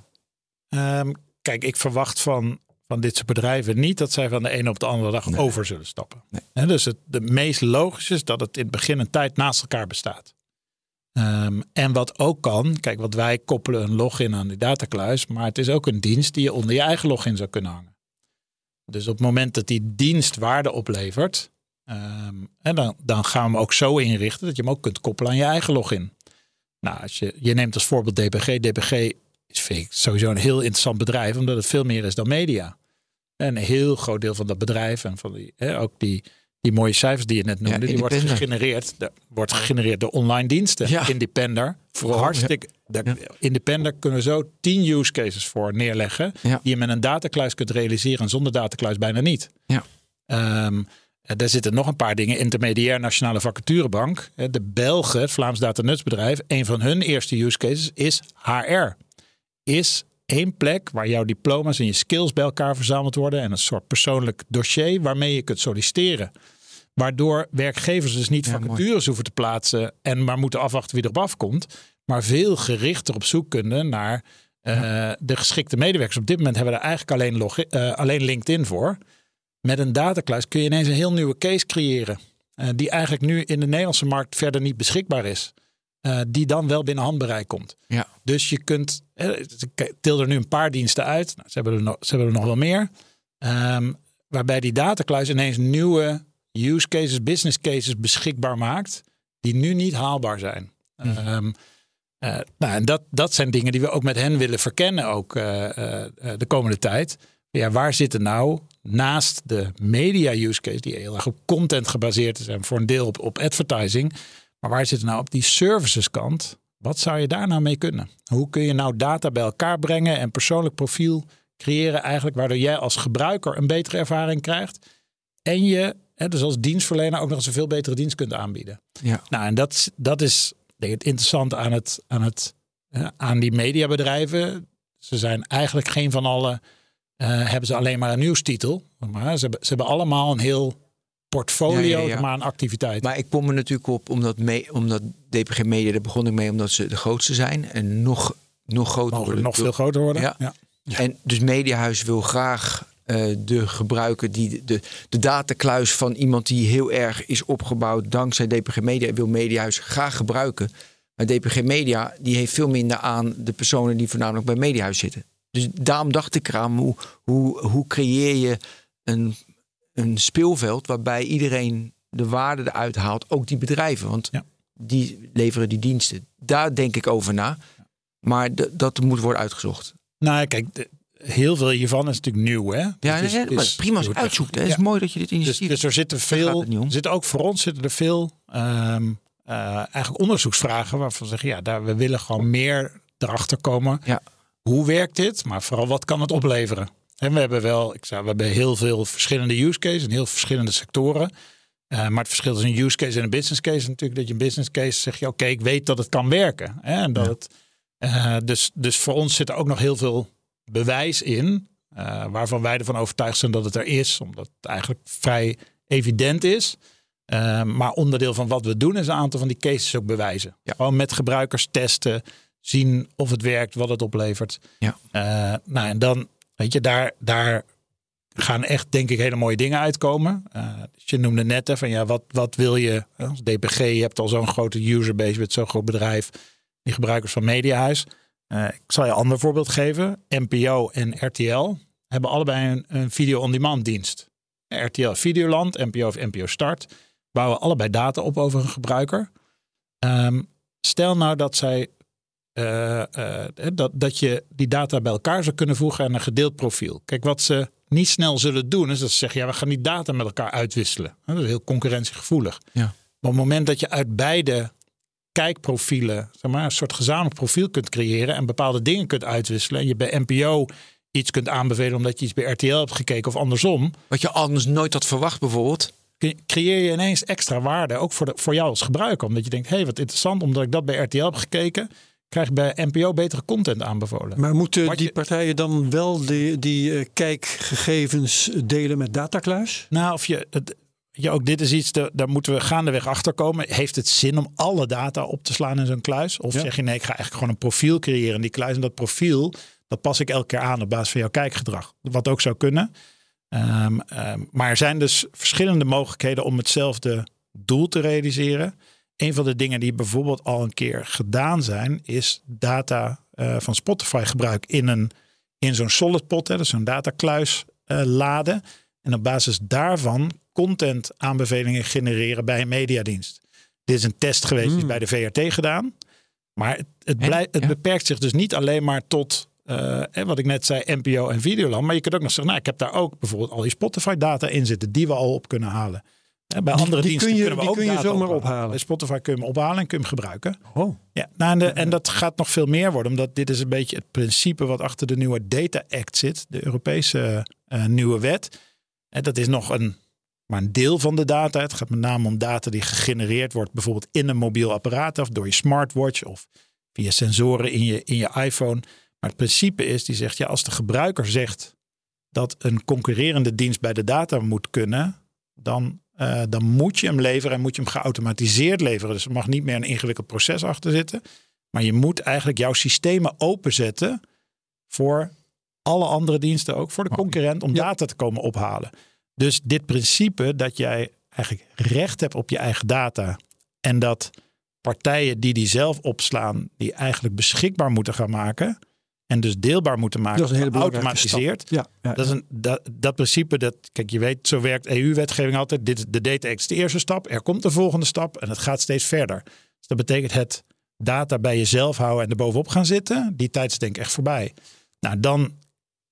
Ehm, kijk, ik verwacht van, van dit soort bedrijven niet dat zij van de ene op de andere dag Nee. over zullen stappen. Nee. Hè, dus het de meest logisch is dat het in het begin een tijd naast elkaar bestaat. Ehm, en wat ook kan, kijk, wat wij koppelen een login aan die datakluis, maar het is ook een dienst die je onder je eigen login zou kunnen hangen. Dus op het moment dat die dienst waarde oplevert, ehm, en dan, dan gaan we hem ook zo inrichten dat je hem ook kunt koppelen aan je eigen login. Nou, als je, je neemt als voorbeeld DPG. DPG is vind ik sowieso een heel interessant bedrijf, omdat het veel meer is dan media. En een heel groot deel van dat bedrijf en van die, hè, ook die, die mooie cijfers die je net noemde, die wordt gegenereerd, de, wordt gegenereerd door online diensten. Ja. Independer, Vooral, hartstikke. Ja. Independer kunnen we zo 10 use cases voor neerleggen, Ja. die je met een datakluis kunt realiseren en zonder datakluis bijna niet. Ja. Ehm, eh, daar zitten nog een paar dingen. Intermediair Nationale Vacaturebank. De Belgen, het Vlaams datanutsbedrijf, een van hun eerste use cases is HR. Is één plek waar jouw diploma's en je skills bij elkaar verzameld worden. En een soort persoonlijk dossier waarmee je kunt solliciteren. Waardoor werkgevers dus niet Ja, vacatures hoeven te plaatsen en maar moeten afwachten wie erop afkomt. Maar veel gerichter op zoek kunnen naar eh, de geschikte medewerkers. Op dit moment hebben we er eigenlijk alleen, eh, alleen LinkedIn voor. Met een datakluis kun je ineens een heel nieuwe case creëren. eh, die eigenlijk nu in de Nederlandse markt verder niet beschikbaar is. Eh, die dan wel binnen handbereik komt. Ja. Dus je kunt, eh, ik til er nu een paar diensten uit. Nou, ze, hebben er nog, ze hebben er nog wel meer. Ehm, waarbij die datakluis ineens nieuwe use cases, business cases beschikbaar maakt. Die nu niet haalbaar zijn. Ehm, eh, nou, en dat, dat zijn dingen die we ook met hen willen verkennen ook de komende tijd. Ja, waar zitten nou naast de media use case, die heel erg op content gebaseerd is en voor een deel op, op advertising. Maar waar zit nou op die services kant? Wat zou je daar nou mee kunnen? Hoe kun je nou data bij elkaar brengen en persoonlijk profiel creëren eigenlijk waardoor jij als gebruiker een betere ervaring krijgt. En je, hè, dus als dienstverlener ook nog eens een veel betere dienst kunt aanbieden. Ja. Nou, en dat, is- dat is denk ik, het interessante aan, het, aan, het, hè, aan die mediabedrijven. Ze zijn eigenlijk geen van alle, eh, hebben ze alleen maar een nieuwstitel. Maar ze hebben, ze hebben allemaal een heel portfolio Ja, ja, ja. maar aan activiteiten. Maar ik kom er natuurlijk op omdat, me, omdat DPG Media, daar begon ik mee omdat ze de grootste zijn. En nog, nog groter worden. nog veel groter worden. Ja. En dus Mediahuis wil graag eh, de gebruiker, die, de, de datakluis van iemand die heel erg is opgebouwd dankzij DPG Media, wil Mediahuis graag gebruiken. Maar DPG Media die heeft veel minder aan de personen die voornamelijk bij Mediahuis zitten. Dus daarom dacht ik eraan, hoe, hoe, hoe creëer je een, een speelveld waarbij iedereen de waarde eruit haalt, ook die bedrijven. Want Ja. die leveren die diensten. Daar denk ik over na. Maar dat moet worden uitgezocht. Nou, kijk, de- heel veel hiervan is natuurlijk nieuw. Hè? Ja, Het is- maar prima als je uitzoekt. Het is mooi dat je dit Dus, initiatief dus er zitten veel, zitten ook voor ons zitten er veel ehm, eh, eigenlijk onderzoeksvragen waarvan we zeggen, ja, daar, we willen gewoon meer erachter komen. Ja. Hoe werkt dit? Maar vooral wat kan het opleveren? En we hebben wel, ik zei, we hebben heel veel verschillende use cases en heel verschillende sectoren. Uh, maar het verschil tussen een use case en een business case is natuurlijk dat je een business case zeg je, oké, ik weet dat het kan werken. Hè? En dat Ja. het, uh, dus, dus voor ons zit er ook nog heel veel bewijs in, uh, waarvan wij ervan overtuigd zijn dat het er is, omdat het eigenlijk vrij evident is. Maar onderdeel van wat we doen is een aantal van die cases ook bewijzen. Ja. Gewoon met gebruikers testen, zien of het werkt, wat het oplevert. Ja. Nou, en dan, weet je, daar, daar gaan echt, denk ik, hele mooie dingen uitkomen. Uh, je noemde net van ja, wat, wat wil je als DPG? Je hebt al zo'n grote userbase met zo'n groot bedrijf, die gebruikers van Mediahuis. Uh, ik zal je een ander voorbeeld geven. NPO en RTL hebben allebei een, een video-on-demand dienst. RTL Videoland, NPO of NPO Start bouwen allebei data op over een gebruiker. Um, stel nou dat zij uh, uh, dat, dat je die data bij elkaar zou kunnen voegen en een gedeeld profiel. Kijk, wat ze niet snel zullen doen, is dat ze zeggen: ja, we gaan die data met elkaar uitwisselen. Dat is heel concurrentiegevoelig. Ja. Maar op het moment dat je uit beide kijkprofielen zeg maar, een soort gezamenlijk profiel kunt creëren en bepaalde dingen kunt uitwisselen. En je bij NPO iets kunt aanbevelen omdat je iets bij RTL hebt gekeken of andersom. Wat je anders nooit had verwacht, bijvoorbeeld creëer je ineens extra waarde, ook voor, de, voor jou als gebruiker. Omdat je denkt, hé, hey, wat interessant, omdat ik dat bij RTL heb gekeken, krijg ik bij NPO betere content aanbevolen. Maar moeten Wat die je- partijen dan wel die, die eh, kijkgegevens delen met datakluis? Nou, of je, het, ja, ook dit is iets, de- daar moeten we gaandeweg achter komen. Heeft het zin om alle data op te slaan in zo'n kluis? Of Ja. zeg je, nee, ik ga eigenlijk gewoon een profiel creëren in die kluis. En dat profiel, dat pas ik elke keer aan op basis van jouw kijkgedrag. Wat ook zou kunnen. Ehm, ehm, maar er zijn dus verschillende mogelijkheden om hetzelfde doel te realiseren. Een van de dingen die bijvoorbeeld al een keer gedaan zijn, is data eh, van Spotify gebruik in, een, in zo'n solid pot, hè, dus zo'n datakluis eh, laden. En op basis daarvan content aanbevelingen genereren bij een mediadienst. Dit is een test geweest, die is bij de VRT gedaan. Maar het, het, En? blijft, het Ja. beperkt zich dus niet alleen maar tot, eh, hè, wat ik net zei, NPO en Videoland. Maar je kunt ook nog zeggen, nou, ik heb daar ook bijvoorbeeld al die Spotify-data in zitten, die we al op kunnen halen. Hè, bij Die- andere die diensten kun je- kunnen we die ook kun je data zomaar ophalen. Bij Spotify kun je hem ophalen en kun je hem gebruiken. Oh. Ja, nou, en, de, en dat gaat nog veel meer worden, omdat dit is een beetje het principe wat achter de nieuwe Data Act zit, de Europese eh, nieuwe wet. En dat is nog een, maar een deel van de data. Het gaat met name om data die gegenereerd wordt, bijvoorbeeld in een mobiel apparaat of door je smartwatch of via sensoren in je, in je iPhone. Maar het principe is, die zegt, ja, als de gebruiker zegt dat een concurrerende dienst bij de data moet kunnen, dan, eh, dan moet je hem leveren en moet je hem geautomatiseerd leveren. Dus er mag niet meer een ingewikkeld proces achter zitten. Maar je moet eigenlijk jouw systemen openzetten voor alle andere diensten, ook voor de concurrent, om data te komen ophalen. Dus dit principe dat jij eigenlijk recht hebt op je eigen data en dat partijen die die zelf opslaan, die eigenlijk beschikbaar moeten gaan maken en dus deelbaar moeten maken, Dat is een geautomatiseerd. Ja, ja, Dat, is een, dat, dat principe, dat, kijk, je weet, zo werkt EU-wetgeving altijd. Dit, de data is de eerste stap. Er komt de volgende stap en het gaat steeds verder. Dus dat betekent het data bij jezelf houden en er bovenop gaan zitten. Die tijd is denk ik echt voorbij. Nou, dan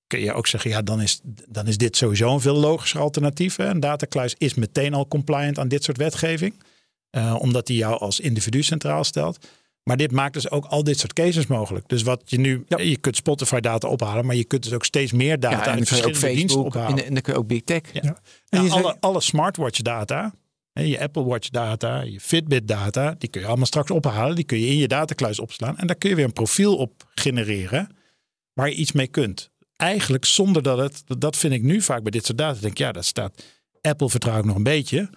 kun je ook zeggen, ja, dan is, dan is dit sowieso een veel logischer alternatief. Hè. Een datakluis is meteen al compliant aan dit soort wetgeving. Eh, omdat die jou als individu centraal stelt. Maar dit maakt dus ook al dit soort cases mogelijk. Dus wat je nu, Ja. je kunt Spotify data ophalen, maar je kunt dus ook steeds meer data Ja, en uit verschillende diensten Facebook ophalen. en, en dan kun je ook Big Tech. Ja. Zei- alle, alle smartwatch data, je Apple Watch data, je Fitbit data, die kun je allemaal straks ophalen. Die kun je in je datakluis opslaan. En daar kun je weer een profiel op genereren waar je iets mee kunt. Eigenlijk zonder dat het, dat vind ik nu vaak bij dit soort data. Denk ik, ja, dat staat Apple vertrouw ik nog een beetje.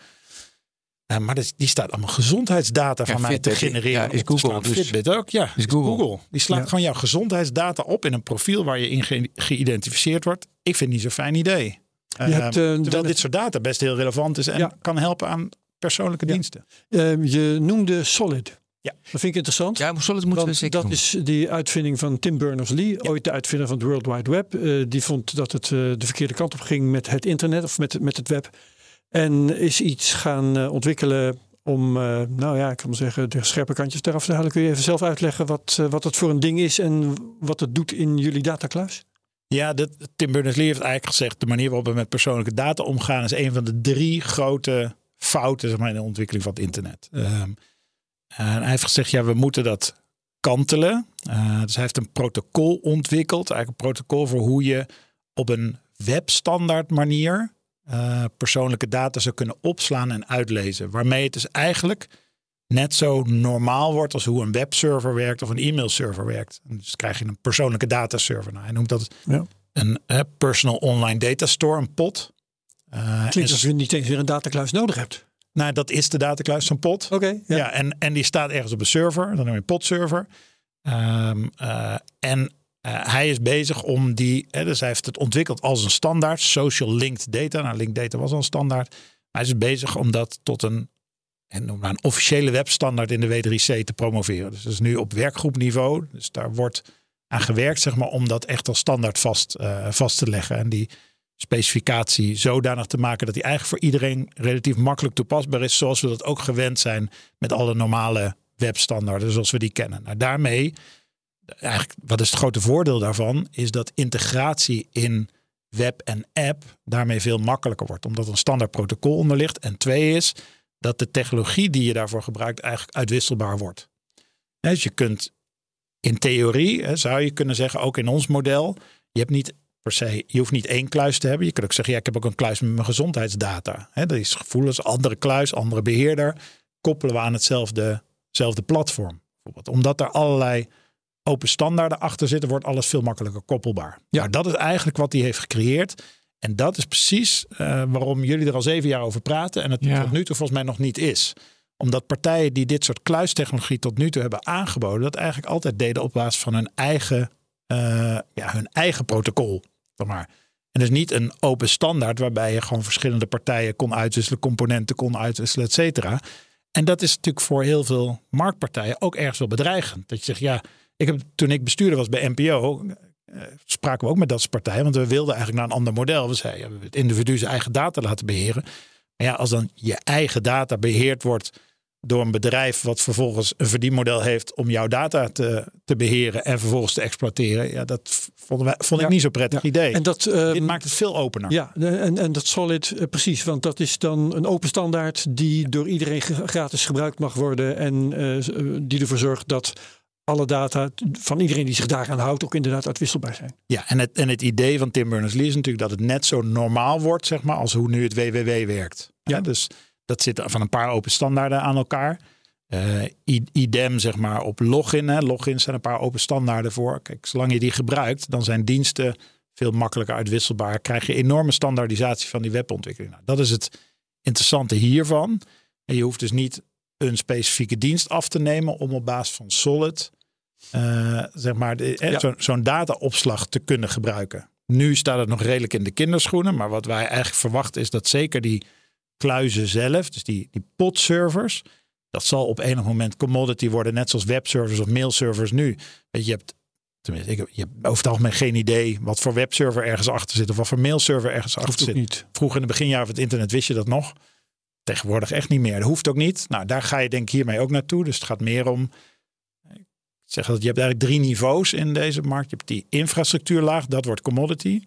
Eh, maar dat, die staat allemaal gezondheidsdata Ja, van mij te genereren. ja, op is Google, dus- Fitbit ook, ja. Is Google. Die slaat Ja. gewoon jouw gezondheidsdata op in een profiel waar je in ge- geïdentificeerd wordt. Ik vind het niet zo'n fijn idee. Je hebt, eh, terwijl dit soort data best heel relevant is en Ja. kan helpen aan persoonlijke Ja. diensten. eh, je noemde Solid. Ja. Dat vind ik interessant. Ja, maar solid moeten we zeker dat doen. is die uitvinding van Tim Berners-Lee, ooit de uitvinder van het World Wide Web. Eh, die vond dat het eh, de verkeerde kant op ging met het internet of met, met het web. En is iets gaan eh, ontwikkelen om, eh, nou ja, ik kan zeggen, de scherpe kantjes eraf te halen. Kun je even zelf uitleggen wat, eh, wat het voor een ding is en wat het doet in jullie datakluis? Ja, dat, Tim Berners-Lee heeft eigenlijk gezegd... de manier waarop we met persoonlijke data omgaan... is een van de drie grote fouten zeg maar, in de ontwikkeling van het internet. Ehm, en hij heeft gezegd, ja, we moeten dat kantelen. Dus hij heeft een protocol ontwikkeld. Eigenlijk een protocol voor hoe je op een webstandaard manier... eh, persoonlijke data zou kunnen opslaan en uitlezen. Waarmee het dus eigenlijk net zo normaal wordt als hoe een webserver werkt of een e-mailserver werkt. En dus krijg je een persoonlijke dataserver. Nou, hij noemt dat Ja. een personal online data store, een pot. Eh, Klinkt alsof je niet eens weer een datakluis nodig hebt. nou, dat is de datakluis, zo'n pot. Oké. Ja, en, en die staat ergens op een server. Dan noem je een potserver. Eh, en eh, hij is bezig om die, hè, dus hij heeft het ontwikkeld als een standaard, social linked data. Nou, linked data was al een standaard. Hij is bezig om dat tot een, en een officiële webstandaard in de W3C te promoveren. Dus dat is nu op werkgroepniveau. Dus daar wordt aan gewerkt, zeg maar, om dat echt als standaard vast, eh, vast te leggen. En die specificatie zodanig te maken dat die eigenlijk voor iedereen relatief makkelijk toepasbaar is. Zoals we dat ook gewend zijn met alle normale webstandaarden zoals we die kennen. Nou, daarmee, eigenlijk, wat is het grote voordeel daarvan, is dat integratie in web en app daarmee veel makkelijker wordt. Omdat een standaard protocol onder ligt. En twee is dat de technologie die je daarvoor gebruikt eigenlijk uitwisselbaar wordt. Dus je kunt in theorie, zou je kunnen zeggen, ook in ons model, je hebt niet per se, je hoeft niet één kluis te hebben. Je kunt ook zeggen, ja, ik heb ook een kluis met mijn gezondheidsdata. Dat is gevoelens, andere kluis, andere beheerder. Koppelen we aan hetzelfde, platform. Omdat er allerlei open standaarden achter zitten, wordt alles veel makkelijker koppelbaar. Ja. Maar dat is eigenlijk wat hij heeft gecreëerd. En dat is precies eh, waarom jullie er al zeven jaar over praten. En het Ja. tot nu toe volgens mij nog niet is. Omdat partijen die dit soort kluistechnologie tot nu toe hebben aangeboden, dat eigenlijk altijd deden op basis van hun eigen, eh, ja, hun eigen protocol. Zeg maar. En dus niet een open standaard waarbij je gewoon verschillende partijen kon uitwisselen, componenten kon uitwisselen, et cetera. En dat is natuurlijk voor heel veel marktpartijen ook ergens wel bedreigend. Dat je zegt, ja, ik heb, toen ik bestuurder was bij NPO, eh, spraken we ook met dat soort partijen. Want we wilden eigenlijk naar een ander model. We zeiden, het individu zijn eigen data laten beheren. Maar ja, als dan je eigen data beheerd wordt door een bedrijf wat vervolgens een verdienmodel heeft om jouw data te, te beheren en vervolgens te exploiteren. Ja, dat vonden wij, vond ik Ja. niet zo'n prettig Ja. idee. En dat, eh, Dit maakt het veel opener. Ja, en, en dat Solid, eh, precies. Want dat is dan een open standaard die door iedereen gratis gebruikt mag worden. En eh, die ervoor zorgt dat alle data van iedereen die zich daaraan houdt ook inderdaad uitwisselbaar zijn. Ja, en het, en het idee van Tim Berners-Lee is natuurlijk dat het net zo normaal wordt, zeg maar, als hoe nu het WWW werkt. Ja. Dus dat zit van een paar open standaarden aan elkaar. Eh, idem, zeg maar, op login. Hè. Logins zijn een paar open standaarden voor. Kijk, zolang je die gebruikt, dan zijn diensten veel makkelijker uitwisselbaar. Krijg je enorme standaardisatie van die webontwikkeling. Nou, dat is het interessante hiervan. En je hoeft dus niet een specifieke dienst af te nemen om op basis van Solid eh, zeg maar, eh, Ja. zo- zo'n dataopslag te kunnen gebruiken. Nu staat het nog redelijk in de kinderschoenen, maar wat wij eigenlijk verwachten is dat zeker die kluizen zelf, dus die, die podservers, dat zal op enig moment commodity worden, net zoals webservers of mailservers nu. Weet je, je hebt, tenminste, ik heb, je hebt over het algemeen geen idee wat voor webserver ergens achter zit of wat voor mailserver ergens achter Hoeft ook zit. niet. Vroeger in de beginjaren van het internet wist je dat nog. Tegenwoordig echt niet meer. Dat hoeft ook niet. Nou, daar ga je denk ik hiermee ook naartoe. Dus het gaat meer om. Zeg dat je hebt eigenlijk drie niveaus in deze markt. Je hebt die infrastructuurlaag, dat wordt commodity.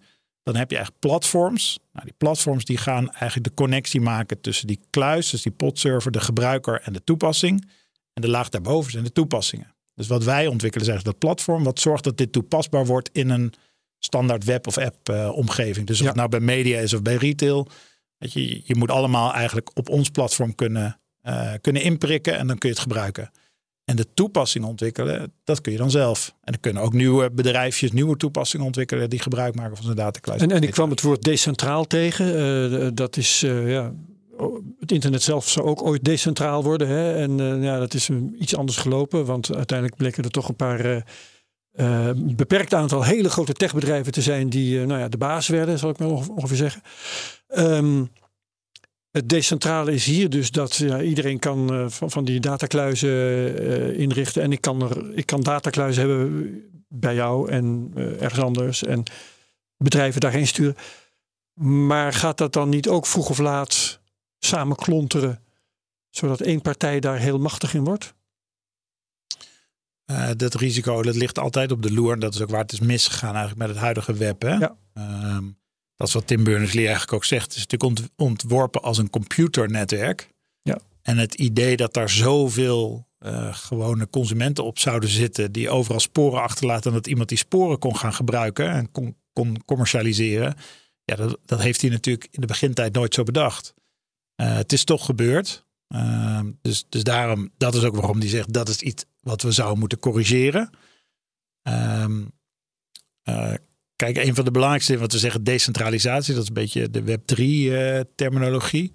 Dan heb je eigenlijk platforms. Nou, die platforms die gaan eigenlijk de connectie maken tussen die kluis, dus die podserver, de gebruiker en de toepassing. En de laag daarboven zijn de toepassingen. Dus wat wij ontwikkelen is eigenlijk dat platform, wat zorgt dat dit toepasbaar wordt in een standaard web of app eh, omgeving. Dus of Ja. het nou bij media is of bij retail. Weet je, je moet allemaal eigenlijk op ons platform kunnen, eh, kunnen inprikken en dan kun je het gebruiken. En de toepassingen ontwikkelen, dat kun je dan zelf. En dan kunnen ook nieuwe bedrijfjes nieuwe toepassingen ontwikkelen die gebruik maken van zijn datakluis. En, en ik kwam het woord decentraal tegen. Eh, dat is, eh, ja, het internet zelf zou ook ooit decentraal worden. Hè? En eh, ja, dat is iets anders gelopen. Want uiteindelijk bleken er toch een paar beperkt aantal hele grote techbedrijven te zijn die nou ja, de baas werden, zal ik maar onge- ongeveer zeggen. Ehm, het decentrale is hier dus dat ja, iedereen kan eh, van, van die datakluizen eh, inrichten. En ik kan, er, ik kan datakluizen hebben bij jou en eh, ergens anders. En bedrijven daarheen sturen. Maar gaat dat dan niet ook vroeg of laat samen klonteren, zodat één partij daar heel machtig in wordt? Dat risico dat ligt altijd op de loer. En dat is ook waar het is misgegaan eigenlijk met het huidige web. Hè? Ja. Ehm, dat is wat Tim Berners-Lee eigenlijk ook zegt. Het is natuurlijk ont- ontworpen als een computernetwerk. Ja. En het idee dat daar zoveel eh, gewone consumenten op zouden zitten... die overal sporen achterlaten... en dat iemand die sporen kon gaan gebruiken en kon, kon commercialiseren... Ja, dat, dat heeft hij natuurlijk in de begintijd nooit zo bedacht. Uh, het is toch gebeurd. Uh, dus, dus daarom, dat is ook waarom hij zegt dat is iets wat we zouden moeten corrigeren. Um, uh, kijk, een van de belangrijkste wat we zeggen, decentralisatie, dat is een beetje de Web3 uh, terminologie.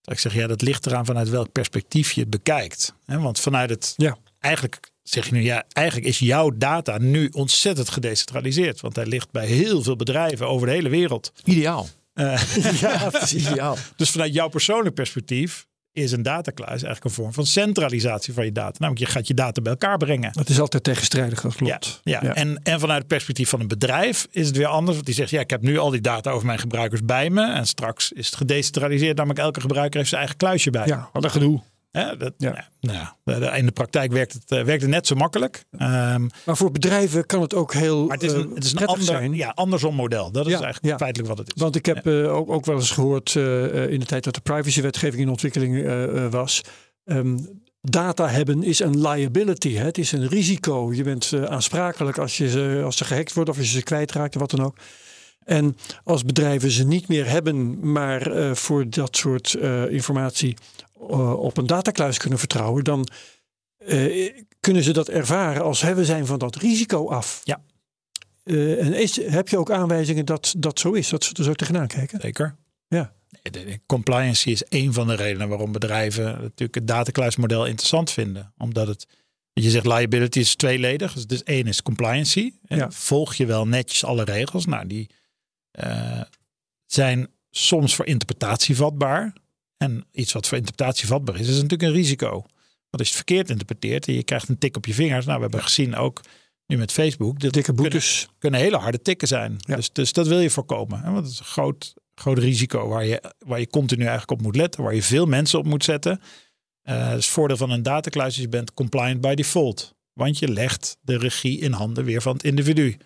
Dat ik zeg, ja, dat ligt eraan vanuit welk perspectief je het bekijkt. Want vanuit het, ja. eigenlijk zeg je nu, ja, eigenlijk is jouw data nu ontzettend gedecentraliseerd. Want hij ligt bij heel veel bedrijven over de hele wereld. Ideaal. Uh, *laughs* ja, *laughs* ideaal. Dus vanuit jouw persoonlijk perspectief is een datakluis eigenlijk een vorm van centralisatie van je data. Namelijk, je gaat je data bij elkaar brengen. Dat is altijd tegenstrijdig, dat klopt. Ja, ja. En, en vanuit het perspectief van een bedrijf is het weer anders. Want die zegt, ja, ik heb nu al die data over mijn gebruikers bij me. En straks is het gedecentraliseerd. Namelijk, elke gebruiker heeft zijn eigen kluisje bij. Ja, wat een gedoe. Ja, dat, ja. Nou, in de praktijk werkt het, uh, werkt het net zo makkelijk. Um, maar voor bedrijven kan het ook heel maar het is een, het is een ander, zijn. Ja, andersom model. Dat is ja, eigenlijk ja. feitelijk wat het is. Want ik heb uh, ook, ook wel eens gehoord uh, in de tijd dat de privacywetgeving in ontwikkeling was. Um, data hebben is een liability. Hè? Het is een risico. Je bent aansprakelijk als, je ze, als ze gehackt wordt of als je ze kwijtraakt of wat dan ook. En als bedrijven ze niet meer hebben, maar uh, voor dat soort uh, informatie op een datakluis kunnen vertrouwen, dan kunnen ze dat ervaren als hè, we zijn van dat risico af. Ja. en is, heb je ook aanwijzingen dat dat zo is, dat ze er zo tegenaan kijken? Zeker. Ja. De compliance is een van de redenen waarom bedrijven natuurlijk het datakluismodel interessant vinden. Omdat het, je zegt liability is tweeledig. Dus één is compliancy. Ja. Volg je wel netjes alle regels? Nou, die uh, zijn soms voor interpretatie vatbaar. En iets wat voor interpretatie vatbaar is, is natuurlijk een risico. Want als je het verkeerd interpreteert en je krijgt een tik op je vingers. Nou, we hebben gezien ook nu met Facebook. Dat Dikke boetes. Kunnen, kunnen hele harde tikken zijn. Ja. Dus, dus dat wil je voorkomen. Hè? Want het is een groot, groot risico waar je, waar je continu eigenlijk op moet letten. Waar je veel mensen op moet zetten. Uh, dus het voordeel van een datakluis is je bent compliant by default. Want je legt de regie in handen weer van het individu.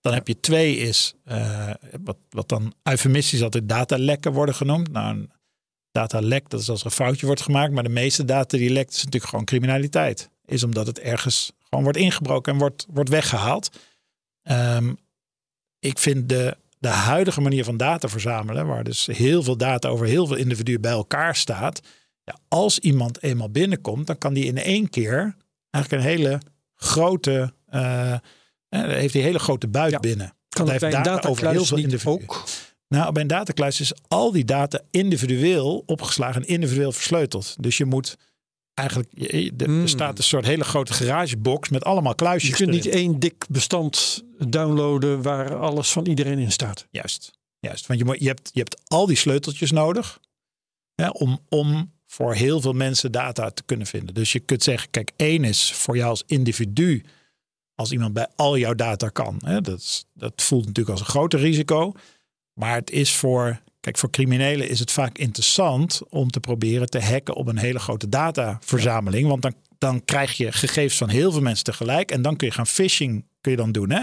Dan heb je twee is, uh, wat, wat dan eufemistisch altijd datalekken worden genoemd. Nou, een datalek, dat is als er een foutje wordt gemaakt. Maar de meeste data die lekt is natuurlijk gewoon criminaliteit. Is omdat het ergens gewoon wordt ingebroken en wordt, wordt weggehaald. Um, ik vind de, de huidige manier van data verzamelen, waar dus heel veel data over heel veel individuen bij elkaar staat. Ja, als iemand eenmaal binnenkomt, dan kan die in één keer eigenlijk een hele grote... Uh, dan heeft een hele grote buit ja. binnen. Kan hij heeft data over heel veel individuen. Ook? Nou, bij een datakluis is al die data individueel opgeslagen en individueel versleuteld. Dus je moet eigenlijk, er Hmm. staat een soort hele grote garagebox met allemaal kluisjes. Je kunt erin. niet één dik bestand downloaden waar alles van iedereen in staat. Juist, juist. Want je, moet, je, hebt, je hebt al die sleuteltjes nodig hè, om, om voor heel veel mensen data te kunnen vinden. Dus je kunt zeggen, kijk, één is voor jou als individu, als iemand bij al jouw data kan. Hè, dat, dat voelt natuurlijk als een groter risico. Maar het is voor, kijk, voor criminelen is het vaak interessant om te proberen te hacken op een hele grote dataverzameling. Want dan, dan krijg je gegevens van heel veel mensen tegelijk. En dan kun je gaan phishing kun je dan doen. Hè?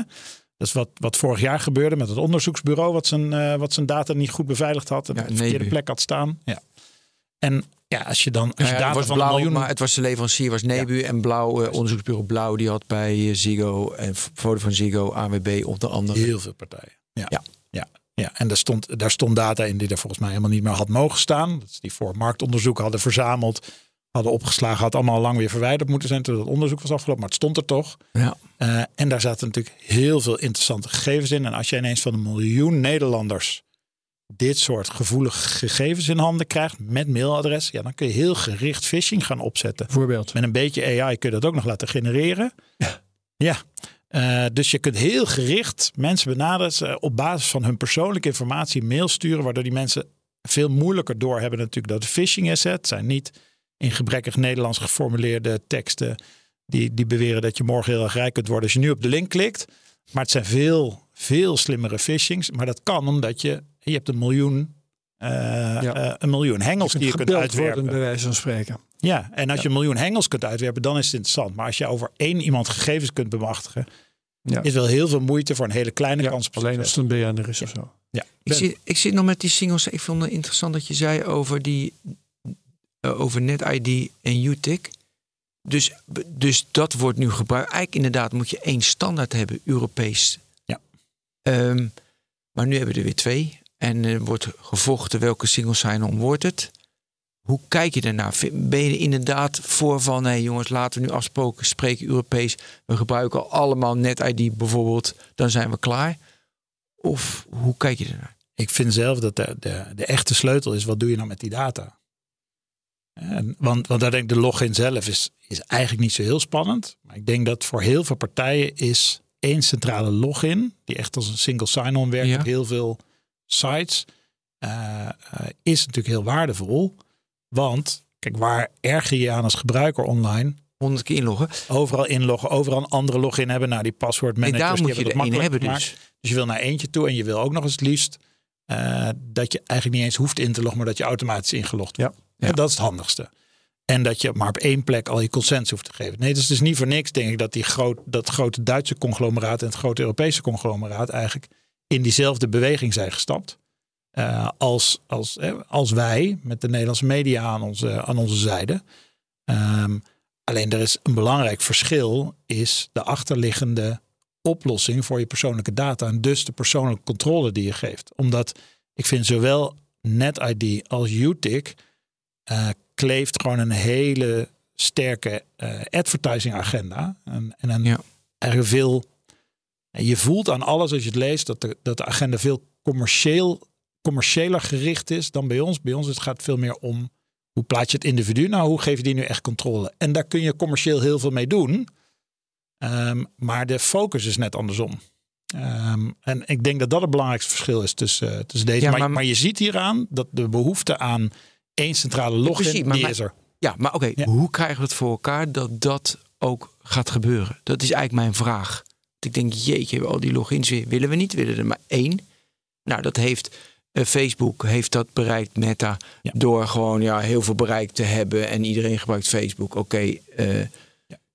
Dat is wat, wat vorig jaar gebeurde met het onderzoeksbureau, wat zijn, eh, wat zijn data niet goed beveiligd had en Ja, op de verkeerde plek had staan. Ja. En ja, als je dan als Ja, je ja, data het was van blauw, miljoen. maar het was de leverancier was Nebu en blauw eh, onderzoeksbureau blauw die had bij eh, Ziggo en Vodafone Ziggo, AWB onder andere. Heel veel partijen. Ja. Ja. ja. Ja. en daar stond, daar stond data in die er volgens mij helemaal niet meer had mogen staan. Dat die voor marktonderzoek hadden verzameld, hadden opgeslagen, had allemaal al lang weer verwijderd moeten zijn toen het onderzoek was afgelopen. Maar het stond er toch. Ja. Eh, en daar zaten natuurlijk heel veel interessante gegevens in. En als je ineens van een miljoen Nederlanders dit soort gevoelige gegevens in handen krijgt met mailadres, ja, dan kun je heel gericht phishing gaan opzetten. Bijvoorbeeld. Met een beetje AI kun je dat ook nog laten genereren. Ja. Eh, dus je kunt heel gericht mensen benaderen op basis van hun persoonlijke informatie mail sturen, waardoor die mensen veel moeilijker doorhebben natuurlijk dat het phishing is. Het zijn niet in gebrekkig Nederlands geformuleerde teksten die, die beweren dat je morgen heel erg rijk kunt worden als je nu op de link klikt. Maar het zijn veel, veel slimmere phishings. Maar dat kan omdat je, je hebt een miljoen, Ja. eh, een miljoen hengels die je kunt uitwerpen. worden, bij wijze van spreken. Ja, en als je een miljoen hengels kunt uitwerpen, dan is het interessant. Maar als je over één iemand gegevens kunt bemachtigen, Ja. is wel heel veel moeite voor een hele kleine Ja, kans op alleen als het een BN'er is of zo. Ja. Ik zit, ik zit nog met die singles. Ik vond het interessant dat je zei over die eh, over NetID en UTIC. Dus, dus dat wordt nu gebruikt. Eigenlijk inderdaad moet je één standaard hebben, Europees. Ja. Ehm, maar nu hebben we er weer twee. En er wordt gevochten welke single sign-on wordt het. Hoe kijk je daarnaar? Ben je er inderdaad voor van, hé jongens, laten we nu afspreken, spreken Europees. We gebruiken allemaal NetID bijvoorbeeld, dan zijn we klaar. Of hoe kijk je ernaar? Ik vind zelf dat de, de, de echte sleutel is, wat doe je nou met die data? En, want, want daar denk ik, de login zelf is, is eigenlijk niet zo heel spannend. Maar ik denk dat voor heel veel partijen is één centrale login, die echt als een single sign-on werkt Ja. heel veel sites, eh, eh, is natuurlijk heel waardevol. Want, kijk, waar erger je je aan als gebruiker online? 100 keer inloggen. Overal inloggen, overal een andere login hebben. Nou, die paswoord En managers, daar die moet je hebben er dat makkelijk hebben dus. Dus je wil naar eentje toe en je wil ook nog eens het liefst eh, dat je eigenlijk niet eens hoeft in te loggen, maar dat je automatisch ingelogd wordt. Ja. Dat is het handigste. En dat je maar op één plek al je consent hoeft te geven. Nee, dus het is niet voor niks, denk ik, dat die groot, dat grote Duitse conglomeraat en het grote Europese conglomeraat eigenlijk in diezelfde beweging zijn gestapt. Eh, als, als, als wij met de Nederlandse media aan onze, aan onze zijde. Ehm, alleen er is een belangrijk verschil, is de achterliggende oplossing voor je persoonlijke data. En dus de persoonlijke controle die je geeft. Omdat ik vind zowel NetID als UTIC eh, kleeft gewoon een hele sterke eh, advertising agenda. En, en een Ja. eigenlijk veel. En Je voelt aan alles als je het leest dat de, dat de agenda veel commercieel, commerciëler gericht is dan bij ons. Bij ons het gaat veel meer om hoe plaats je het individu. Nou, hoe geef je die nu echt controle? En daar kun je commercieel heel veel mee doen. Ehm, maar de focus is net andersom. Ehm, en ik denk dat dat het belangrijkste verschil is tussen, eh, tussen deze. Ja, maar, maar- maar, je ziet hieraan dat de behoefte aan één centrale login, precies, maar die is er. Ja, maar oké, Ja. hoe krijgen we het voor elkaar dat dat ook gaat gebeuren? Dat is eigenlijk mijn vraag. Ik denk, jeetje, al die logins weer willen we niet, willen er maar één. Nou, dat heeft eh, Facebook heeft dat bereikt, Meta, Ja. door gewoon ja, heel veel bereik te hebben en iedereen gebruikt Facebook. Oké, eh,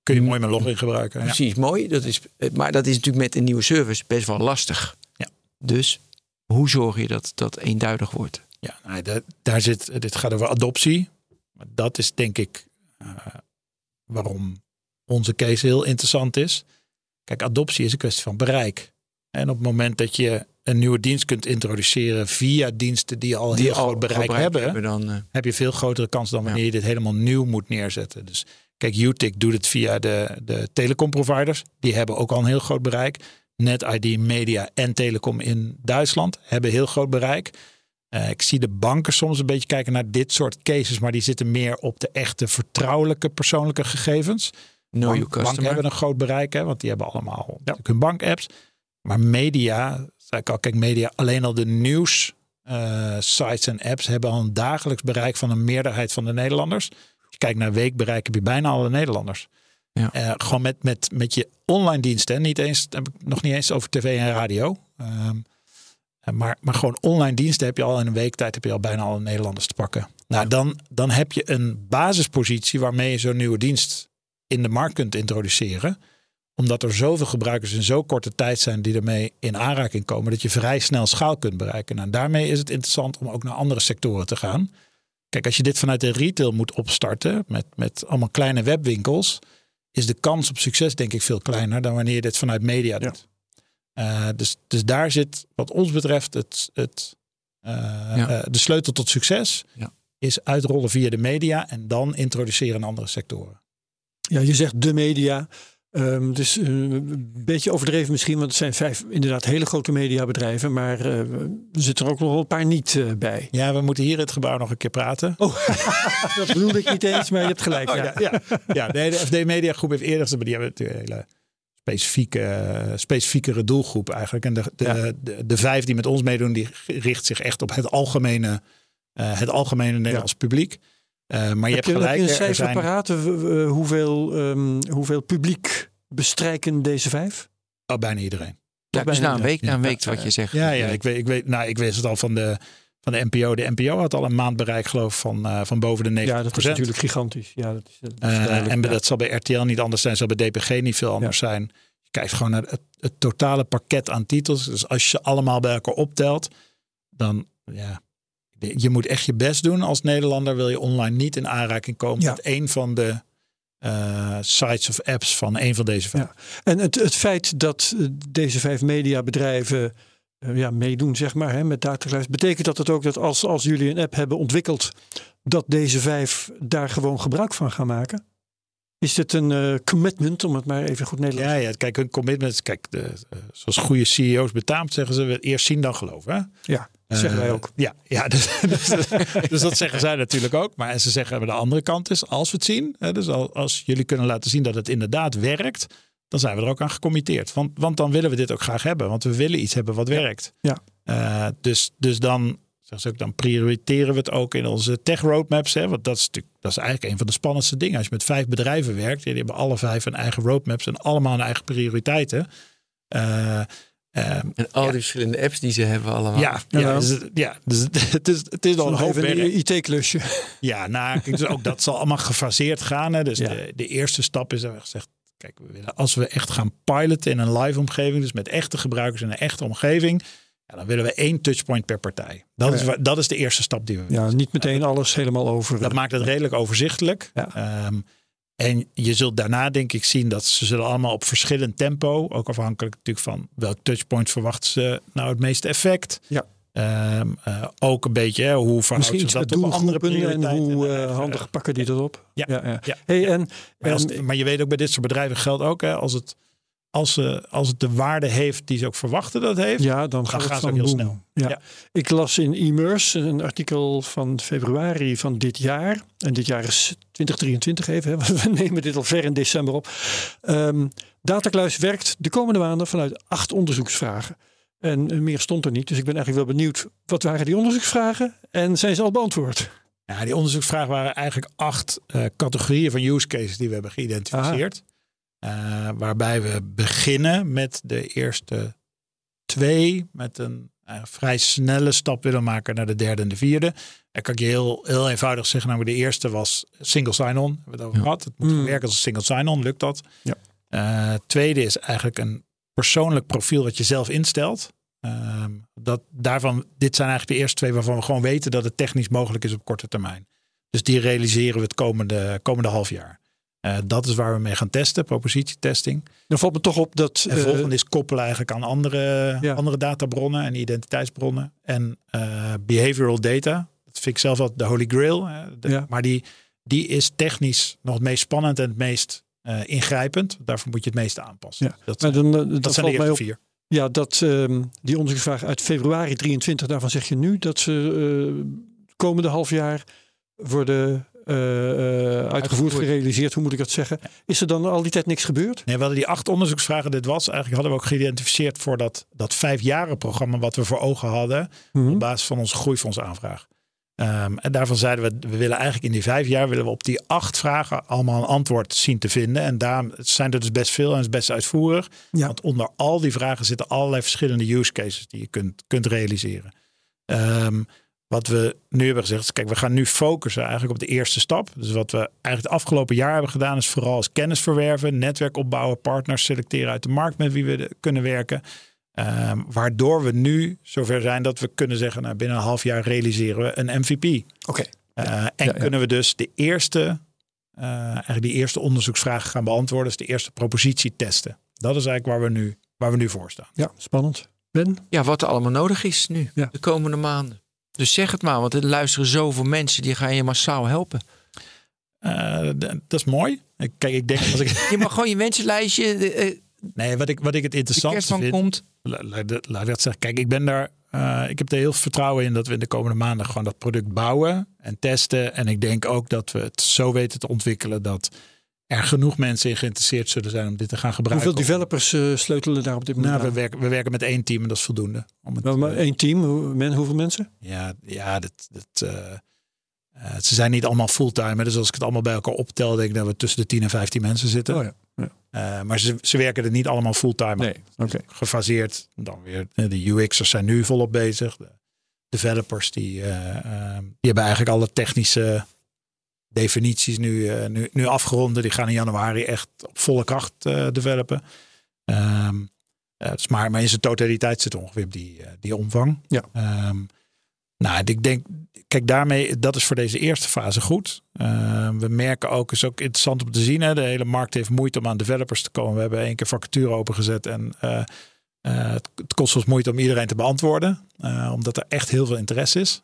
Kun je mooi mijn login gebruiken. Ja. precies mooi. Dat is, eh, maar dat is natuurlijk met een nieuwe service best wel lastig. Ja. Dus hoe zorg je dat dat eenduidig wordt? Ja, nou, da- daar zit, dit gaat over adoptie. Dat is denk ik waarom onze case heel interessant is. Kijk, adoptie is een kwestie van bereik. En op het moment dat je een nieuwe dienst kunt introduceren via diensten die al heel groot bereik hebben, dan, eh, heb je veel grotere kans dan wanneer Ja. je dit helemaal nieuw moet neerzetten. Dus kijk, UTIC doet het via de, de telecomproviders. Die hebben ook al een heel groot bereik. NetID, Media en Telecom in Duitsland hebben heel groot bereik. Eh, ik zie de banken soms een beetje kijken naar dit soort cases, maar die zitten meer op de echte vertrouwelijke persoonlijke gegevens. Know your Bank- banken hebben een groot bereik, hè, want die hebben allemaal natuurlijk hun bankapps. Maar media, zei ik al, kijk, media, alleen al de nieuws eh, sites en apps hebben al een dagelijks bereik van een meerderheid van de Nederlanders. Als je kijkt naar weekbereik, heb je bijna alle Nederlanders. Ja. Eh, gewoon met, met, met je online diensten. Niet eens, heb ik nog niet eens over tv en radio. Ehm, eh, maar, maar gewoon online diensten heb je al in een week tijd heb je al bijna alle Nederlanders te pakken. Nou, dan, dan heb je een basispositie waarmee je zo'n nieuwe dienst in de markt kunt introduceren. Omdat er zoveel gebruikers in zo korte tijd zijn die ermee in aanraking komen, dat je vrij snel schaal kunt bereiken. Nou, daarmee is het interessant om ook naar andere sectoren te gaan. Kijk, als je dit vanuit de retail moet opstarten met, met allemaal kleine webwinkels, is de kans op succes denk ik veel kleiner dan wanneer je dit vanuit media doet. Eh, dus, dus daar zit wat ons betreft het, het, eh, Ja. eh, de sleutel tot succes. Ja. Is uitrollen via de media en dan introduceren in andere sectoren. Ja, je zegt de media. Dus eh, een beetje overdreven misschien, want het zijn vijf inderdaad hele grote mediabedrijven. Maar eh, er zitten er ook nog wel een paar niet eh, bij. Ja, we moeten hier in het gebouw nog een keer praten. Oh, *laughs* dat bedoelde ik niet eens, maar je hebt gelijk. ja. Oh, ja, ja. ja, de FD Media Groep heeft eerder, maar die hebben natuurlijk een hele specifieke, eh, specifiekere doelgroep eigenlijk. En de, de, Ja. de, de vijf die met ons meedoen, die richt zich echt op het algemene, eh, het algemene Nederlands publiek. Eh, maar je Heb hebt je, gelijk. je een er cijfer zijn- paraat? Eh, hoeveel, ehm, hoeveel publiek bestrijken deze vijf? Oh, bijna iedereen. Ja, dus na een week, na een Ja. week wat je zegt. Ja, ja ik, weet, ik, weet, nou, ik wist het al van de, van de NPO. De NPO had al een maandbereik geloof ik van, eh, van boven de 90%. Ja, dat is natuurlijk gigantisch. Ja, dat is, dat is Eh, en ja. dat zal bij RTL niet anders zijn, zal bij DPG niet veel anders zijn. Je kijkt gewoon naar het, het totale pakket aan titels. Dus als je ze allemaal bij elkaar optelt, dan ja, je moet echt je best doen als Nederlander. Wil je online niet in aanraking komen Ja. met een van de eh, sites of apps van een van deze vijf. Ja. En het, het feit dat eh, deze vijf mediabedrijven eh, ja, meedoen, zeg maar, hè, met dataglijst. Betekent dat het ook dat als, als jullie een app hebben ontwikkeld, dat deze vijf daar gewoon gebruik van gaan maken? Is dit een commitment, om het maar even goed Nederlands Ja, ja, kijk, hun commitments, kijk, de, zoals goede CEO's betaamt, zeggen ze eerst zien dan geloven. Hè? Ja, dat zeggen wij Eh, ook. Ja, ja dus, *laughs* dus, dus dat zeggen zij natuurlijk ook. Maar ze zeggen de andere kant is, als we het zien, dus al- als jullie kunnen laten zien dat het inderdaad werkt, dan zijn we er ook aan gecommitteerd. Want, want dan willen we dit ook graag hebben, want we willen iets hebben wat werkt. Ja. Eh, dus, dus dan, zeggen ze ook, dan prioriteren we het ook in onze tech roadmaps. Hè, want dat is, natuurlijk, dat is eigenlijk een van de spannendste dingen. Als je met vijf bedrijven werkt, die hebben alle vijf een eigen roadmaps en allemaal hun eigen prioriteiten. Eh, ehm, En al die verschillende apps die ze hebben allemaal. ja, Ja, dus, het- ja, dus het, *laughs* het is, het is al een Nog hoop even werk. een IT-klusje. *laughs* Ja, nou, dus ook dat zal allemaal gefaseerd gaan. Hè. Dus Ja. de, de eerste stap is, hebben we gezegd, kijk, we willen, als we echt gaan piloten in een live omgeving, dus met echte gebruikers in een echte omgeving, ja, dan willen we één touchpoint per partij. Dat, is, dat is de eerste stap die we willen. Ja, niet meteen alles helemaal over. Dat maakt het redelijk overzichtelijk. Ja. Ehm, en je zult daarna denk ik zien dat ze zullen allemaal op verschillend tempo, ook afhankelijk natuurlijk van welk touchpoint verwachten ze nou het meeste effect. Ja. Ehm, eh, ook een beetje hè, hoe verhoudt zich dat op andere doelgroepen en hoe eh, eh, handig pakken die dat op. Ja, ja. ja, Hey, en, Maar, als- en- maar je weet ook bij dit soort bedrijven geldt ook, hè, als, het, als, ze, als het de waarde heeft die ze ook verwachten dat het heeft, ja, dan dan gaat gaan het heel boom. snel. Ja. Ja. Ik las in Immers een artikel van februari van dit jaar. En dit jaar is 2023 even, hè, want we *laughs* nemen dit al ver in december op. Ehm Datakluis werkt de komende maanden vanuit acht onderzoeksvragen. En eh, meer stond er niet, dus ik ben eigenlijk wel benieuwd. Wat waren die onderzoeksvragen en zijn ze al beantwoord? Ja, die onderzoeksvragen waren eigenlijk acht eh, categorieën van use cases die we hebben geïdentificeerd. Eh, waarbij we beginnen met de eerste twee, met een eh, vrij snelle stap willen maken naar de derde en de vierde. En kan ik je heel, heel eenvoudig zeggen, namelijk de eerste was single sign-on. Hebben we het over Ja. gehad. Het moet Mm. werken als een single sign-on, lukt dat? Ja. Eh, tweede is eigenlijk een persoonlijk profiel wat je zelf instelt. Ehm, dat, daarvan, dit zijn eigenlijk de eerste twee waarvan we gewoon weten dat het technisch mogelijk is op korte termijn. Dus die realiseren we het komende, komende half jaar. Eh, dat is waar we mee gaan testen, propositietesting. Dan valt me toch op dat... En eh, volgende is koppelen eigenlijk aan andere, Ja. andere databronnen en identiteitsbronnen. En eh, behavioral data. Dat vind ik zelf wel de holy grail. hè. De- Ja. Maar die, die is technisch nog het meest spannend en het meest ingrijpend. Daarvoor moet je het meeste aanpassen. Ja. Dat, maar zijn- dan, dat dat zijn de eerste vier. Ja, dat ehm, die onderzoeksvraag uit februari 23, daarvan zeg je nu dat ze eh, komende half jaar worden uitgevoerd, Uitgevoerd. gerealiseerd. Hoe moet ik dat zeggen? Is er dan al die tijd niks gebeurd? Nee, we hadden die acht onderzoeksvragen. Dit was eigenlijk hadden we ook geïdentificeerd voor dat, dat vijfjaren programma wat we voor ogen hadden. Mhm. op basis van onze groeifondsaanvraag. Ehm, en daarvan zeiden we, we willen eigenlijk in die vijf jaar willen we op die acht vragen allemaal een antwoord zien te vinden. En daar zijn er dus best veel en het is best uitvoerig. Ja. Want onder al die vragen zitten allerlei verschillende use cases die je kunt, kunt realiseren. Ehm, wat we nu hebben gezegd is, kijk, we gaan nu focussen eigenlijk op de eerste stap. Dus wat we eigenlijk het afgelopen jaar hebben gedaan is vooral als kennis verwerven, netwerk opbouwen, partners selecteren uit de markt met wie we de- kunnen werken. Ehm, waardoor we nu zover zijn dat we kunnen zeggen, nou, binnen een half jaar realiseren we een MVP. Oké. Eh, en Ja, ja. kunnen we dus de eerste, eh, eigenlijk die eerste onderzoeksvragen gaan beantwoorden, dus de eerste propositie testen. Dat is eigenlijk waar we nu, waar we nu voor staan. Ja, spannend. Ben? Ja, wat er allemaal nodig is nu, Ja. de komende maanden. Dus zeg het maar, want er luisteren zoveel mensen die gaan je massaal helpen. Eh, dat is mooi. Kijk, ik denk als ik. *laughs* Je mag gewoon je wensenlijstje, de, eh, Nee, wat ik, wat ik het kerstman vind. komt. La- Laat dat- laat ik dat zeggen. Kijk, ik ben daar. eh, ik heb er heel veel vertrouwen in dat we in de komende maanden gewoon dat product bouwen en testen. En ik denk ook dat we het zo weten te ontwikkelen dat er genoeg mensen in geïnteresseerd zullen zijn om dit te gaan gebruiken. Hoeveel developers eh, sleutelen daar op dit moment Nou, we werken, we werken met één team en dat is voldoende. Om het, maar eh, één team, men, hoeveel mensen? ja, ja dat, dat, eh, ze zijn niet allemaal fulltime. Dus als ik het allemaal bij elkaar optel, denk ik dat we tussen de 10 en 15 mensen zitten. Oh ja. Eh, maar ze, ze werken er niet allemaal fulltime aan. Nee, oké. gefaseerd. Dan weer de UX'ers zijn nu volop bezig. De developers die, die hebben eigenlijk alle technische definities nu, eh, nu, nu afgerond. Die gaan in januari echt op volle kracht eh, developen. Eh, dus maar, maar in zijn totaliteit zit ongeveer op die, die omvang. Ja. Ehm, nou, ik denk, kijk, daarmee, dat is voor deze eerste fase goed. Ehm, we merken ook, is ook interessant om te zien, hè, de hele markt heeft moeite om aan developers te komen. We hebben één keer vacature opengezet en Uh, het, kost ons moeite om iedereen te beantwoorden, omdat er echt heel veel interesse is.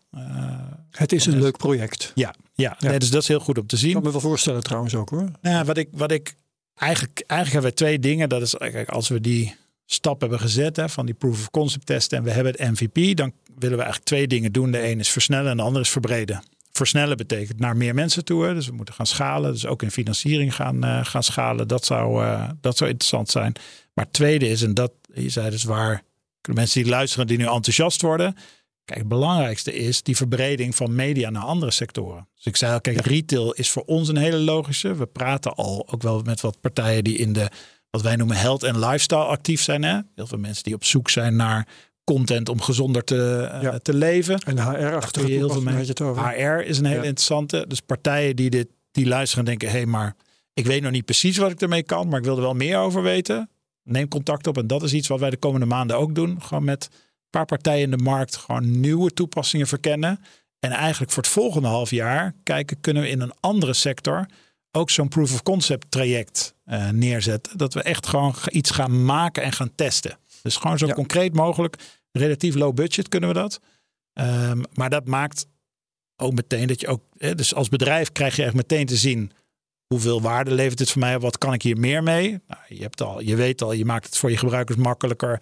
Het is een leuk project. Ja, ja, ja. Nee, dus dat is heel goed om te zien. Ik kan me wel voorstellen trouwens ook hoor. Nou, wat ik, wat ik eigenlijk, eigenlijk hebben we twee dingen. Dat is kijk, als we die stap hebben gezet hè, van die proof of concept testen en we hebben het MVP, dan willen we eigenlijk twee dingen doen. De een is versnellen en de ander is verbreden. Versnellen betekent naar meer mensen toe. Hè. Dus we moeten gaan schalen. Dus ook in financiering gaan, uh, gaan schalen. Dat zou, uh, dat zou interessant zijn. Maar het tweede is, en dat je zei dus waar de mensen die luisteren, die nu enthousiast worden. Kijk, het belangrijkste is die verbreding van media naar andere sectoren. Dus ik zei al, kijk, retail is voor ons een hele logische. We praten al ook wel met wat partijen die in de, wat wij noemen health en lifestyle actief zijn. Hè? Heel veel mensen die op zoek zijn naar content om gezonder te, uh, Ja. te leven. En de HR-achtige heel veel mensen. HR is een hele Ja. interessante. Dus partijen die dit die luisteren en denken: hé, hey, maar ik weet nog niet precies wat ik ermee kan, maar ik wil er wel meer over weten. Neem contact op. En dat is iets wat wij de komende maanden ook doen. Gewoon met paar partijen in de markt gewoon nieuwe toepassingen verkennen. En eigenlijk voor het volgende half jaar kijken, kunnen we in een andere sector ook zo'n proof of concept traject eh, neerzetten. Dat we echt gewoon iets gaan maken en gaan testen. Dus gewoon zo Ja. concreet mogelijk. Relatief low budget kunnen we dat. Ehm, maar dat maakt ook meteen dat je ook, hè, dus als bedrijf krijg je echt meteen te zien hoeveel waarde levert het voor mij, wat kan ik hier meer mee? Nou, je, hebt al, je weet al, je maakt het voor je gebruikers makkelijker.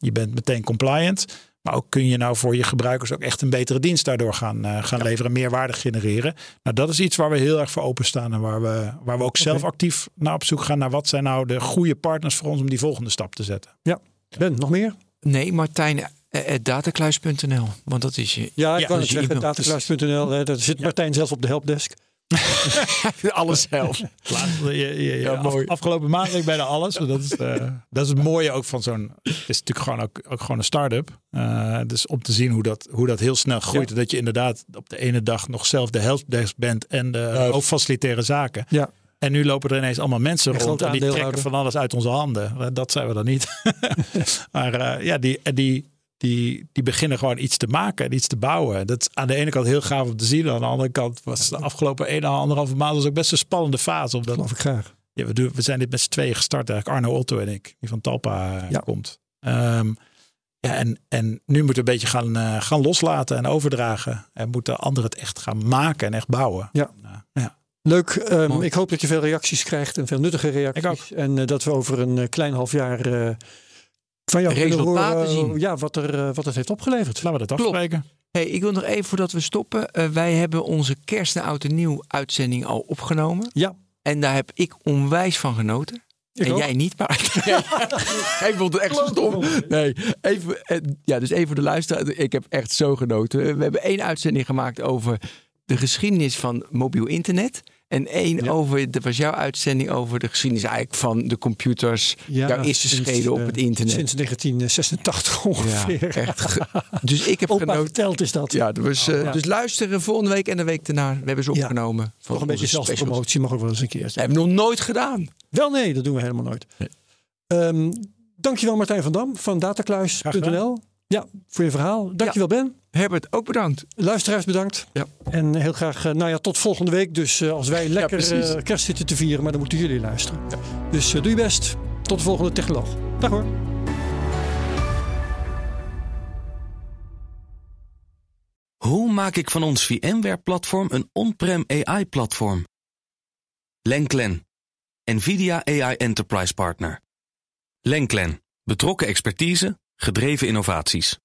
Je bent meteen compliant. Maar ook kun je nou voor je gebruikers ook echt een betere dienst daardoor gaan, eh, gaan leveren, meer waarde genereren. Nou, dat is iets waar we heel erg voor openstaan en waar we, waar we ook zelf actief naar op zoek gaan naar wat zijn nou de goede partners voor ons om die volgende stap te zetten. Ben, nog meer? Nee, Martijn, eh, eh, datacluis.nl. Want dat is je Ja, ik Ja, kan dus het je zeggen, hè, Daar zit Martijn zelf op de helpdesk. *laughs* alles zelf. Laatst, je, je, je- Ja, af- mooi. afgelopen maand ik bijna alles. Dat is, eh, dat is het mooie ook van zo'n. Het is natuurlijk gewoon ook, ook gewoon een start-up. Eh, dus om te zien hoe dat, hoe dat heel snel groeit. Dat je inderdaad op de ene dag nog zelf de helpdesk bent en de Ja. ook facilitaire zaken. Ja. En nu lopen er ineens allemaal mensen En rond en die trekken van alles uit onze handen. Eh, Dat zijn we dan niet. *laughs* maar ja, die, die, die, die beginnen gewoon iets te maken en iets te bouwen. Dat is aan de ene kant heel gaaf om te zien. Aan de andere kant was de afgelopen een, anderhalve maand was ook best een spannende fase. Omdat Geloof ik graag. ja, we, doen, we zijn dit met z'n tweeën gestart eigenlijk. Arno Otto en ik, die van Talpa eh, Ja. komt. Ehm, ja, en, en nu moeten we een beetje gaan, eh, gaan loslaten en overdragen. En moeten anderen het echt gaan maken en echt bouwen. Ja. Nou, ja. Leuk. ehm, ik hoop dat je veel reacties krijgt en veel nuttige reacties. Ik ook. En eh, dat we over een eh, klein half jaar eh, van jou Resultaten horen zien. ja, wat, er, eh, wat het heeft opgeleverd. Laten we dat Klopt. afspreken. Hey, ik wil nog even voordat we stoppen. eh, wij hebben onze kerst en oud en nieuw uitzending al opgenomen. Ja. En daar heb ik onwijs van genoten. Ik en ook. jij niet, maar *laughs* *laughs* ik vond het echt zo stom. Nee, even, eh, ja, dus even voor de luisteraar. Ik heb echt zo genoten. We hebben één uitzending gemaakt over de geschiedenis van mobiel internet. En één Ja. over, dat was jouw uitzending over de geschiedenis eigenlijk van de computers. Ja, jouw eerste sinds, scheden op het internet. Sinds 1986 ja, ongeveer. echt. ge- Dus ik heb Opa genoten. verteld is dat. Ja, dat was, eh, Ja. dus luisteren volgende week en de week daarna. We hebben ze opgenomen. Voor Nog een beetje zelfpromotie mag ook wel eens een keer. Dat hebben we nog nooit gedaan. Wel nee, dat doen we helemaal nooit. Ehm, dankjewel Martijn van Dam van Graag datakluis.nl. Ja, voor je verhaal. Dankjewel Ben. Herbert, ook bedankt. Luisteraars bedankt. Ja. En heel graag, eh, nou ja, tot volgende week. Dus eh, als wij lekker eh, kerst zitten te vieren, maar dan moeten jullie luisteren. Dus doe je best. Tot de volgende technoloog. Dag hoor. Hoe maak ik van ons VMware-platform een on-prem AI-platform? Lenklen, NVIDIA AI Enterprise Partner. Lenklen, betrokken expertise, gedreven innovaties.